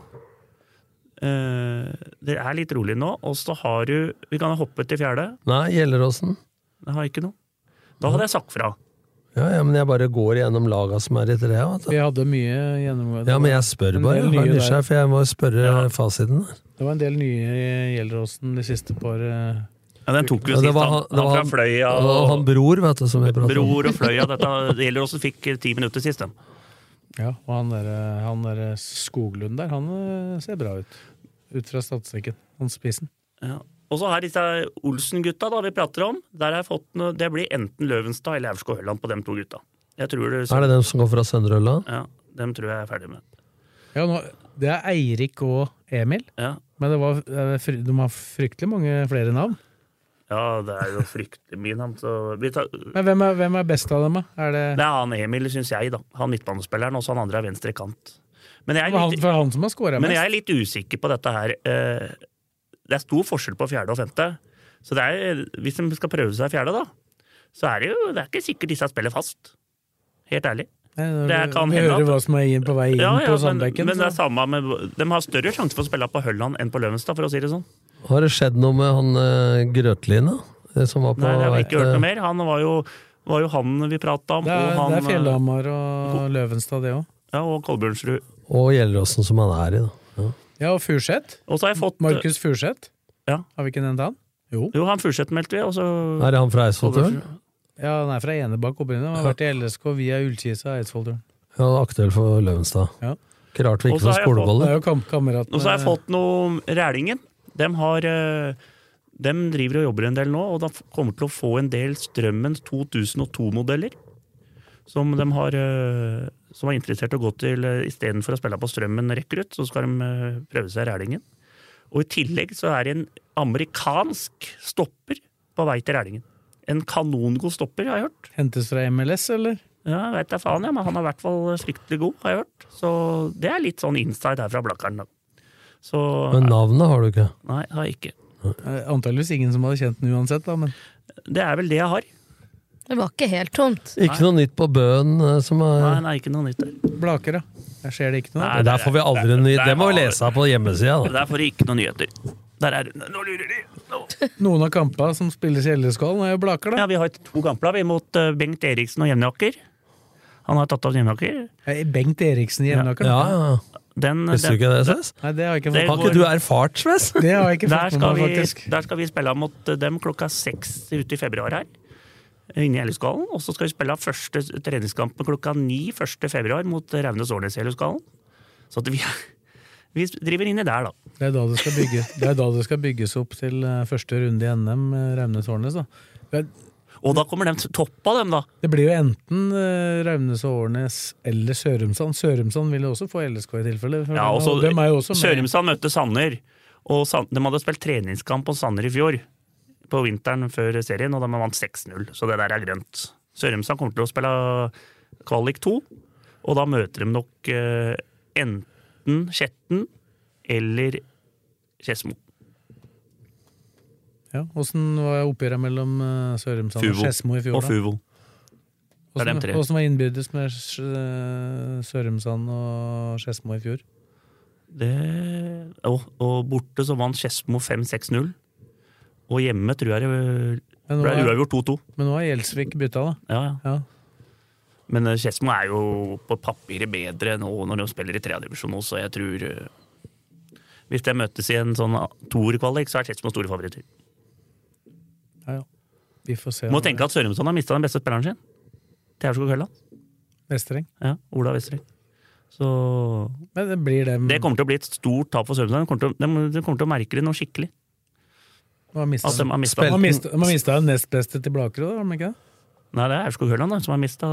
D: Eh, det er litt rolig nå. Og så har du Vi kan hoppe til fjerde.
E: Nei, Gjelleråsen.
D: Jeg har ikke noe. Da hadde jeg sagt fra.
E: Ja, ja, men jeg bare går gjennom laga som er i trea.
B: Vi hadde mye gjennomgående.
E: Ja, men jeg spør bare. Jeg er
B: der.
E: nysgjerrig, for jeg må spørre
D: Ja.
E: fasiten.
B: Det var en del nye i Gjelleråsen de siste par eh,
D: Ja, den tok vi jo
E: Ja, det
D: sist.
E: var
D: Han,
E: han-
D: han fra Fløya
E: Og han bror, vet du, som vi prater om.
D: Bror og Fløya. Dette det gjelder også fikk ti minutter sist, dem.
B: Ja, og han der, han der Skoglund der, han eh, ser bra ut. Ut fra statistikken. Han spissen.
D: Ja. Og så har disse Olsen-gutta da vi prater om. Der har jeg fått noe, Det blir enten Løvenstad eller Aurskog Høland på de to gutta. Jeg tror det,
E: Er det dem som går fra Søndre Ørland?
D: Ja, Dem tror jeg er ferdig med.
B: Ja, nå, det er Eirik og Emil,
D: Ja.
B: men det var, eh, de har fryktelig mange flere navn.
D: Ja, det er jo fryktelig mye navn. Tar,
B: Men hvem er, hvem er best av dem, da? Er det,
D: det er han Emil, syns jeg, da. Han midtbanespilleren, og så han andre er venstre kant. Men jeg er litt,
B: for han som har scora
D: men jeg er litt usikker på dette her. Eh, Det er stor forskjell på fjerde og femte. Så det er, hvis de skal prøve seg fjerde, da, så er det jo det er ikke sikkert disse spiller fast. Helt ærlig.
B: Nei,
D: det kan hende
B: hører hva som er inn på vei inn
D: Ja, ja,
B: på
D: men,
B: Sandbekken.
D: men det er samme med De har større sjanse for å spille på Hølland enn på Løvenstad, for å si det sånn.
E: Har det skjedd noe med han uh, Grøtlin, da? Det som var på
D: Nei, det har vi ikke hørt noe
E: eh,
D: mer. Han var jo, var jo han vi prata om,
B: det, er,
D: og han
B: det er Fjellhamar og Løvenstad, det òg.
D: Ja, og Kolbjørnsrud.
E: Og Gjelleråsen, som han er i, da. Ja.
B: Ja, og Furseth.
D: Og så har jeg fått
B: Markus Furseth.
D: Ja.
B: Har vi ikke nevnt han? Jo.
D: Jo, han Furseth meldte vi, og så
E: Er det han fra Eidsvollturen?
B: Ja, han er fra Enebakk opprinnelig. Han har vært i LSK via Ullkisa Eidsvollturen.
E: Ja, aktuell for Løvenstad.
B: Ja.
E: Ikke rart vi ikke får skoleboller.
B: er
D: Og så har jeg fått noe Rælingen. De har eh, De driver og jobber en del nå, og de kommer til å få en del Strømmens 2002-modeller. Som de har eh, Som er interessert i å gå til uh, istedenfor å spille på Strømmen rekrutt, så skal de eh, prøve seg i Rælingen. Og i tillegg så er det en amerikansk stopper på vei til Rælingen. En kanongod stopper, har jeg hørt.
B: Hentes fra MLS, eller?
D: Ja, vet da faen, ja, men han er i hvert fall fryktelig god, har jeg hørt. Så det er litt sånn inside her fra Blakkaren. Så
E: Men navnet har du ikke.
D: Nei, har jeg ikke.
B: Antakeligvis ingen som hadde kjent den uansett, da, men
D: Det er vel det jeg har.
C: Det var ikke helt tomt.
E: Ikke noe nytt på Bøen eh, som
D: Nei,
E: er
D: nei, ikke noe nytt der.
B: Blaker, da. Der skjer det ikke noe.
D: Nei,
E: Der får vi aldri ny Det må vi lese på hjemmesida, da.
D: Der får de ikke noen nyheter. Der er Nå lurer de! Nå.
B: Noen av kampene som spilles i Eldreskålen, er jo Blaker, da.
D: Ja, vi har to kamper vi mot eh, Bengt Eriksen og Jevnaker. Han har tatt av Jevnaker.
B: Bengt Eriksen i Jevnaker.
E: Ja, ja.
D: Den,
E: Visste du ikke det, Sves?
B: Nei, det har jeg ikke fått
E: Har ikke du erfart, Sves?
B: Det har jeg ikke
D: der,
B: fått med
D: skal
B: meg,
D: vi, der skal vi spille mot eh, dem klokka seks ute i februar her. Inne i Elleskålen. Og så skal vi spille første treningskampen klokka ni 1. februar mot Raunes Årnes i Elleskålen. Så at vi, Vi driver inni der, da.
B: Det er da det skal, bygge, det er da det skal bygges opp til eh, første runde i NM, eh, Raunes-Årnes. da.
D: Og da kommer de toppa dem, da.
B: Det blir jo enten uh, Raunes og Årnes eller Sørumsand. Sørumsand vil også få LSK i tilfelle.
D: Ja, og så
B: de jo også.
D: Sørumsand møtte Sanner, og de hadde spilt treningskamp på Sanner i fjor. På vinteren før serien, og de vant 6-0, så det der er grønt. Sørumsand kommer til å spille kvalik 2, og da møter de nok eh, enten Skjetten eller Skedsmo.
B: Ja, Åssen var oppgjøret mellom uh, Sørumsand og. Skedsmo i fjor?
D: Og? Fuvo. Det dem tre.
B: Åssen var innbyrdes med eh, Sørumsand og Skedsmo i fjor?
D: Det, og, og borte så vant Skedsmo 5-6-0. Og hjemme tror jeg det
B: Men
D: ble uavgjort 2-2.
B: Men nå har Gjelsvik bytta, da.
D: Ja, ja.
B: Ja.
D: Men eh, Skedsmo er jo på papiret bedre nå når de spiller i tredjedivisjon også, så jeg tror eh, Hvis de møtes i en sånn toerkvalik, så er Skedsmo store favoritter.
B: Vi får se.
D: Må tenke at Sørumsson har mista den beste spilleren sin. Til Aurskog Høland.
B: Vestereng.
D: Ja, Ola Vestreng. Så
B: Men det blir dem
D: det kommer til å bli et stort tap for Sørumsand. De kommer til å, de, kommer til å merke det noe skikkelig.
B: De har mista den nest beste til Blakerud, har de ikke det?
D: Nei, det er Aurskog Høland som har mista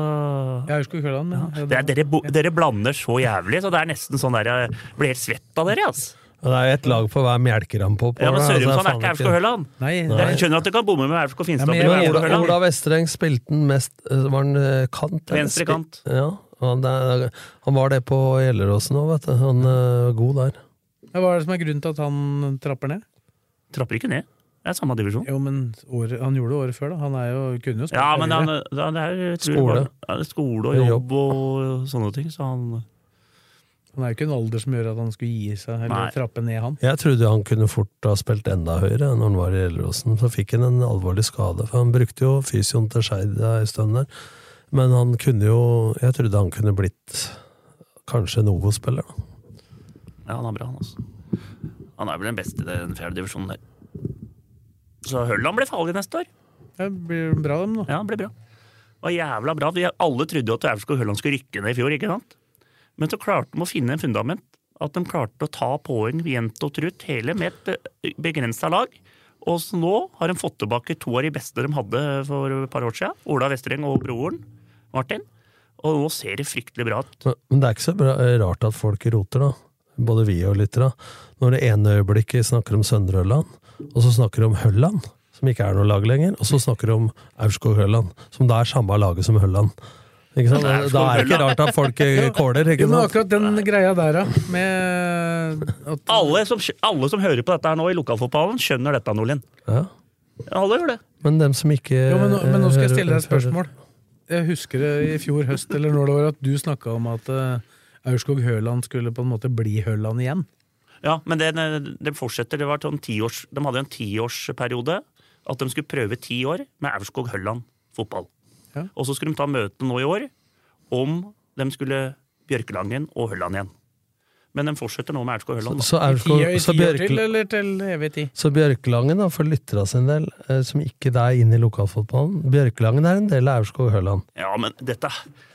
B: Ja, ja,
D: er, dere, dere blander så jævlig, så det er nesten sånn der jeg blir helt svett av dere, altså.
E: Og det er jo et lag for hver på. på
D: Ja, men
E: det, altså,
D: Sørumsand er ikke Aurskog Høland.
B: Nei,
D: Jeg skjønner at du kan bomme med Aurskog Finstad.
B: Ja,
E: Ola. Ola Vestreng spilte den mest eh, Var han eh, kant?
D: Venstre kant.
E: Ja, han, er, han var det på Gjelleråsen òg, vet du. Han er god der.
B: Ja, Hva er det som er grunnen til at han trapper ned?
D: Trapper ikke ned. Det er samme divisjon.
B: Jo, men året, Han gjorde det året før, da. Han er jo, kunne jo spilt
D: Ja, men han, det er
E: Skole.
D: det var- ja, skole og
E: Jobb.
D: jobb og sånne ting. Så han
B: Han er jo ikke en alder som gjør at han skulle gi seg, eller
D: Nei.
B: trappe ned, han.
E: Jeg trodde han kunne fort ha spilt enda høyere når han var i Elleråsen. Så fikk han en alvorlig skade, for han brukte jo fysioen til Skeid en stund der. Men han kunne jo Jeg trodde han kunne blitt kanskje Novo-spiller, da.
D: Ja, han er bra, han altså. Han er vel den beste i den fjerde divisjonen der. Så Hølland blir farlig neste år.
B: Det blir bra, dem, nå.
D: Ja, det blir bra. Det var jævla bra. Vi alle trodde jo at Aurskog Hølland skulle rykke ned i fjor, ikke sant? Men så klarte de å finne en fundament. At de klarte å ta poeng jevnt og trutt, hele med et begrensa lag. Og så nå har de fått tilbake to av de beste de hadde for et par år siden. Ola Vestereng og broren Martin. Og nå ser det fryktelig bra ut.
E: Men, det er ikke så bra, rart at folk roter, da. Både vi og lyttere. Når det ene øyeblikket snakker om Søndre Ørland, og så snakker de om Hølland, som ikke er noe lag lenger, og så snakker de om Aurskog-Hølland, som da er samme laget som Hølland. Ikke sant? Da er det ikke rart at folk eh, kåler,
B: Jo,
E: ikke
B: men akkurat den greia der, da. Med at
D: Alle som, alle som hører på dette her nå i lokalfotballen, skjønner dette, Nordlien.
E: Ja.
D: Alle gjør det.
E: Men dem som ikke
B: Jo, men, nå- men nå skal jeg stille deg et spørsmål. Jeg husker det i fjor høst, eller når det var, at du snakka om at uh, Aurskog-Høland skulle på en måte bli Høland igjen.
D: Ja, men det, det fortsetter. Det var sånn tiårs, de hadde en tiårsperiode. At de skulle prøve ti år med Aurskog-Høland fotball.
B: Ja.
D: Og så skulle de ta møte nå i år om de skulle Bjørkelangen og Hølland igjen. Men de fortsetter nå med Aurskog-Hølland.
E: Så,
B: Så,
E: Erskog,
B: i
E: så,
B: ti til, eller til evig tid?
E: så Bjørkelangen, da, for lytterne sin del, eh, som ikke er inne i lokalfotballen Bjørkelangen er en del av Aurskog-Hølland.
D: Ja, men dette,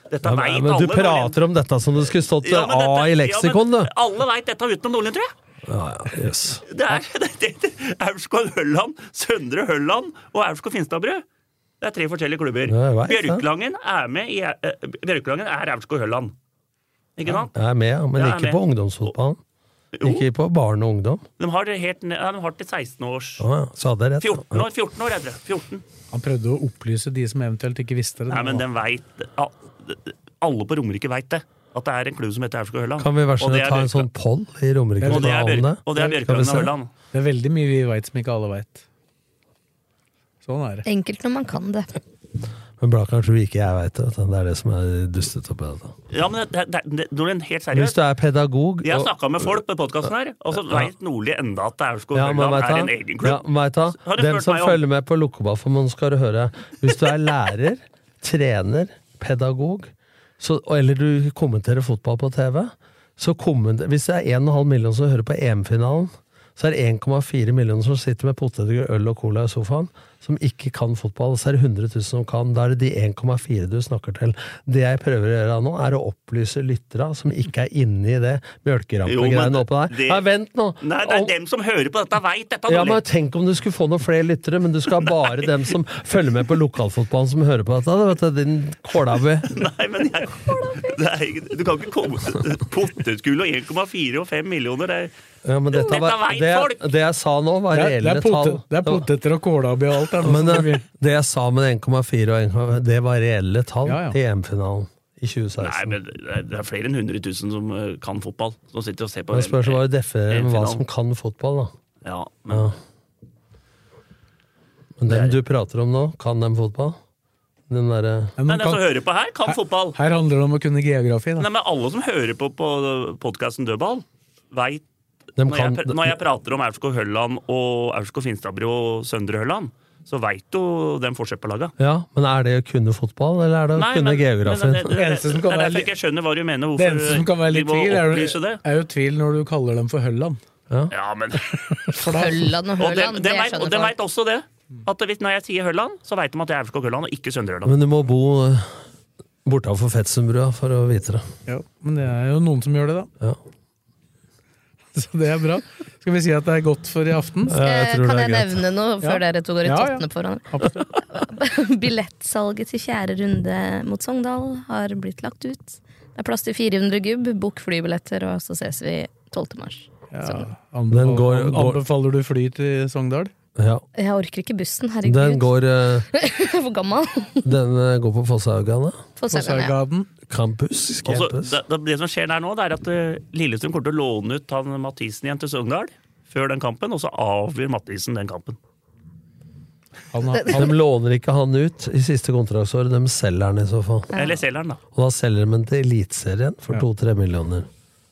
D: dette
E: Ja,
D: veit
E: men,
D: alle.
E: men du prater om dette som det skulle stått
D: Ja, dette,
E: A i leksikon,
D: ja,
E: du!
D: men Alle veit dette utenom Nordlien, tror jeg.
E: Ja, ja, yes.
D: Det er, det, og Aurskog-Hølland, Søndre Hølland og Aurskog-Finstadbrød. Det er tre forskjellige klubber.
E: Ja, vet
D: Bjørklangen er med i eh, Bjørkelangen er Aurskog-Hølland. Ikke sant?
E: Jeg er med, ja, men
D: Ja,
E: ikke
D: med.
E: på ungdomsfotballen.
D: Jo.
E: Ikke på barn og ungdom.
D: De har det helt ja, de har til 16 års
E: Å ja, så hadde jeg rett.
D: 14 år, 14 år er det. 14.
B: Han prøvde å opplyse de som eventuelt ikke visste det.
D: Nei, men den vet, Alle på Romerike veit det. At det er en klubb som heter Aurskog-Hølland.
E: Kan vi være så snill ta en sånn poll i Romerike
D: Og det er, og det er
E: se?
D: og Hølland.
B: Det er veldig mye vi veit som ikke alle veit. Sånn er det.
C: Enkelt når man kan det.
E: Men Blakkaren tror ikke jeg veit det. Det er det som er dustete oppi dette.
D: Ja, men det, det, det, Nordlien, helt
E: Hvis du er pedagog
D: Jeg har snakka med folk på podkasten her, og så veit Nordli enda at
E: ja, Aurskog ja,
D: er en egen
E: Ja,
D: klubb.
E: men
D: ta,
E: Dem som følger med på Lokkoballforbundet, skal du høre. Hvis du er lærer, trener, pedagog, så, eller du kommenterer fotball på TV, så kommenter, hvis det er 1,5 millioner som hører på EM-finalen, så er det 1,4 millioner som sitter med poteter, øl og cola i sofaen. Som ikke kan fotball, så er det 100 000 som kan. Da er det de 1,4 du snakker til. Det jeg prøver å gjøre nå, er å opplyse lyttere som ikke er inne i det mjølkerampegreiene oppå der.
D: det-
E: Nei, vent nå!
D: Nei, det er
E: og...
D: dem som hører på dette, veit dette!
E: ja, men Tenk om du skulle få noen flere lyttere, men du skal ha bare dem som følger med på lokalfotballen, som hører på dette. Da, vet du, din kålabu.
D: Nei, men jeg, det er, Du kan ikke komme Potetgull og 1,4 og 5 millioner, det er
E: Ja, men dette,
D: Dette
E: var,
D: vet
E: det,
D: folk!
E: det jeg sa nå, var
B: Det
E: reelle tall.
B: det er poteter og kålabbi og alt. Det er noe
E: Men
B: som
E: eh, det jeg sa med 1,4 og 1,5, det var reelle tall
B: Ja, ja.
E: til EM-finalen i 2016.
D: Nei, men det er- er flere enn 100 000 som eh, kan fotball. Som sitter og ser på
E: Men Spørsmålet hva du definerer hva som kan fotball, da.
D: Ja, men
E: Ja. Men dem du prater om nå, kan dem fotball? Den der,
B: Men
D: Nei,
B: man
D: den som hører på her, kan fotball.
B: her handler det om å kunne geografi. Da.
D: Nei, men alle som hører på på podkasten Dødball, veit når, jeg
E: kan,
D: når jeg prater om Aurskog Hølland og Aurskog Finstadbru og Søndre Hølland, så veit jo den forskjell på laga.
E: Ja, men er det å kunne fotball, eller er det å kunne geografien?
D: det, det, det,
B: eneste som
D: det
B: kan
D: er
B: være
D: derfor
B: litt-
D: jeg ikke skjønner hva du mener.
B: Det
D: Hvorfor
B: eneste som kan være litt tvil, er
D: det.
B: er jo tvil når du kaller dem for Hølland.
D: Ja, men
B: For da,
C: Hølland og
D: Hølland,
C: det
D: dem vet- og
C: skjønner
D: Og
C: de
D: veit også det. At hvis, når jeg sier Hølland, så veit de at det er FK Hølland og ikke Søndre Hølland.
E: Men du må bo eh, bortafor Fetsundbrua for å vite det.
B: ja, men det er jo noen som gjør det, da.
E: Ja.
B: Så det er bra. Skal vi si at det er godt for i aften?
E: Jeg
C: kan jeg nevne noe før
B: Ja.
C: dere to går i
B: Ja, ja.
C: tottene for hverandre? Billettsalget til fjerde runde mot Sogndal har blitt lagt ut. Det er plass til 400 gubb. Bok flybilletter, og så ses vi 12. mars.
B: Ja.
E: Anbefaler, går- går-
B: Anbefaler du fly til Sogndal?
E: Ja.
C: Jeg orker ikke bussen,
E: Den
C: herregud.
E: går, eh,
C: Jeg er for gammel.
E: den eh, går på
C: Fosshaugan, den, ja.
E: Campus.
D: Også,
E: campus.
D: det, det, det som skjer der nå, det er at eh, Lillestrøm kommer til å låne ut han Mathisen igjen til Sogndal før den kampen, og så avgjør Mathisen den kampen.
B: Han, har-
E: De låner ikke han ut i siste kontraktsår, de selger han i så fall.
D: Eller selger han, da.
E: Og da selger de den til Eliteserien for
B: Ja.
E: to-tre millioner.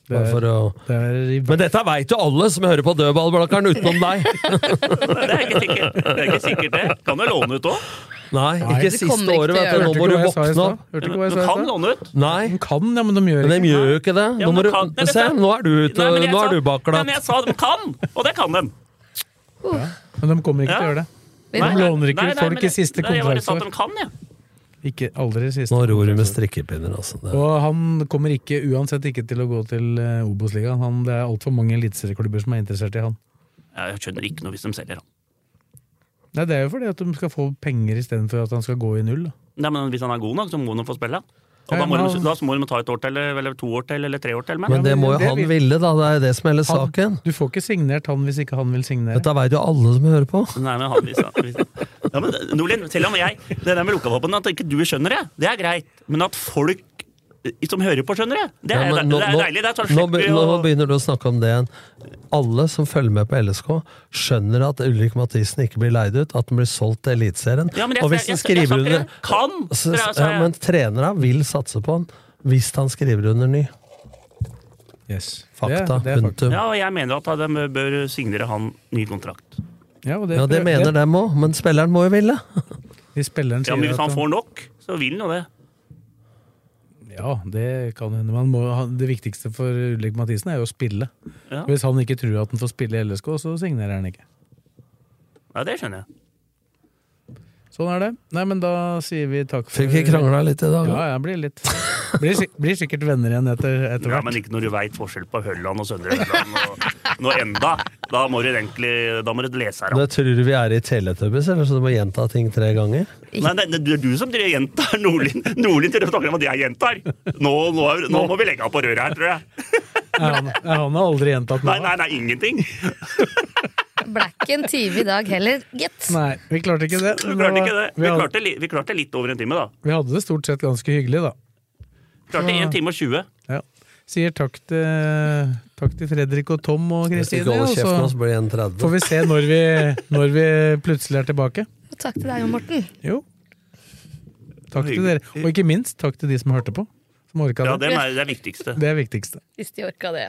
B: Det er-
E: for å...
B: det er i
E: Men dette veit jo alle som hører på Dødballblakkeren utenom deg!
D: Det er ikke sikkert det. Er ikke sikkert det. Kan du låne ut òg?
E: Nei, ikke
C: det
E: siste året, vet du. Nå må du våkne opp.
D: Du
B: ikke hva jeg sa i
D: kan låne ut.
E: Nei,
B: De kan, ja, men de gjør
E: men de
B: ikke
E: gjør jo ikke det.
D: Ja,
E: Nå du
D: kan- Nei,
E: Se, nå er du ute,
D: Nei,
E: nå
D: sa-
E: er du
D: Nei, men jeg sa de kan, og det kan de.
B: Men de kommer ikke til å gjøre det. De låner ikke
D: Nei, nei,
B: folk i siste
D: nei, Jeg bare sa at
B: kontraktsår.
D: de kan, jeg.
B: Ikke aldri siste
E: Nå ror du med
B: kontraktsår.
E: strikkepinner, altså. Det.
B: Og han kommer ikke, uansett ikke til å gå til eh, Obos-ligaen. Det er altfor mange eliteserieklubber som er interessert i han.
D: Jeg skjønner ikke noe hvis de selger han.
B: Nei, Det er jo fordi at de skal få penger istedenfor at han skal gå i null. Da.
D: Nei, men Hvis han er god nok, så må han få spille. Og
B: Nei,
D: da må,
B: han...
D: de,
B: han-
D: da må de ta et år til, eller to år til, eller tre år til. Men,
E: Men det må jo han
B: vil-
E: ville, da. Det er det som er hele saken.
B: du får ikke signert han hvis ikke han vil signere.
E: Dette veit jo alle som hører på.
D: Nei, men han, hvis, han- hvis, ja, men Nordlien, selv om jeg Det der med lokalvåpen, at ikke du skjønner det, det er greit. Men at folk eh, som hører på, skjønner det, det er,
E: Ja, nå,
D: det er deilig. Det er sånn
E: nå, nå begynner du å snakke om det igjen. Alle som følger med på LSK, skjønner at Ulrik Mathisen ikke blir leid ut, at han blir solgt til Eliteserien.
D: ja,
E: Og hvis
D: den
E: han
D: jeg, jeg,
E: skriver under! Så- ja. Men trenerne vil satse på han hvis han skriver under ny.
B: Yes.
E: Fakta.
B: Det, det fakta.
E: punktum.
D: Ja, og jeg mener at de bør signere han ny kontrakt.
B: Ja, og det,
E: Ja, det mener dem òg, men spilleren må jo ville.
B: Hvis spilleren
D: Ja, men Hvis han får nok, så vil han jo det.
B: Ja, det kan hende. Man må, det viktigste for Ulrik Mathisen er jo å spille.
D: Ja.
B: Hvis han ikke tror at han får spille i LSK, så signerer han ikke.
D: Ja, Det skjønner jeg.
B: Sånn er det. Nei, men da sier vi takk for
E: Fikk vi krangla litt i dag?
B: Ja, jeg blir litt Blir, sik- blir sikkert venner igjen etter, etter
D: Ja. Men ikke når du veit forskjell på Hølland og Søndre Hølland. Og, nå enda. Da må du egentlig Da må du lese her.
E: Det tror du vi er i Teletubbies, eller så du må gjenta ting tre ganger?
D: Nei, det, det er du som driver gjentar. Nordlien Nordlien til å snakke om at jeg gjentar. Nå, nå, nå må vi legge av på røret her, tror jeg.
B: Er han, er han har aldri gjentatt
D: Nei, nei, nei, ingenting.
C: Ble ikke en time i dag heller, gitt.
B: Nei, vi klarte ikke det.
D: Vi klarte ikke det.
B: Vi
D: Vi klarte, vi klarte litt over en time, da.
B: vi hadde det stort sett ganske hyggelig, da.
D: Klarte 1 time og 20.
B: Ja. Sier takk til, takk til Fredrik og Tom og Kristine. Og så
E: så blir det en 30.
B: får vi se når vi, når vi plutselig er tilbake.
C: Og takk til deg og Morten.
B: Jo. Takk til dere. Og ikke minst takk til de som hørte på. Som orka
D: Ja,
B: det.
D: det er det viktigste.
B: Det er viktigste.
C: Hvis de orka det.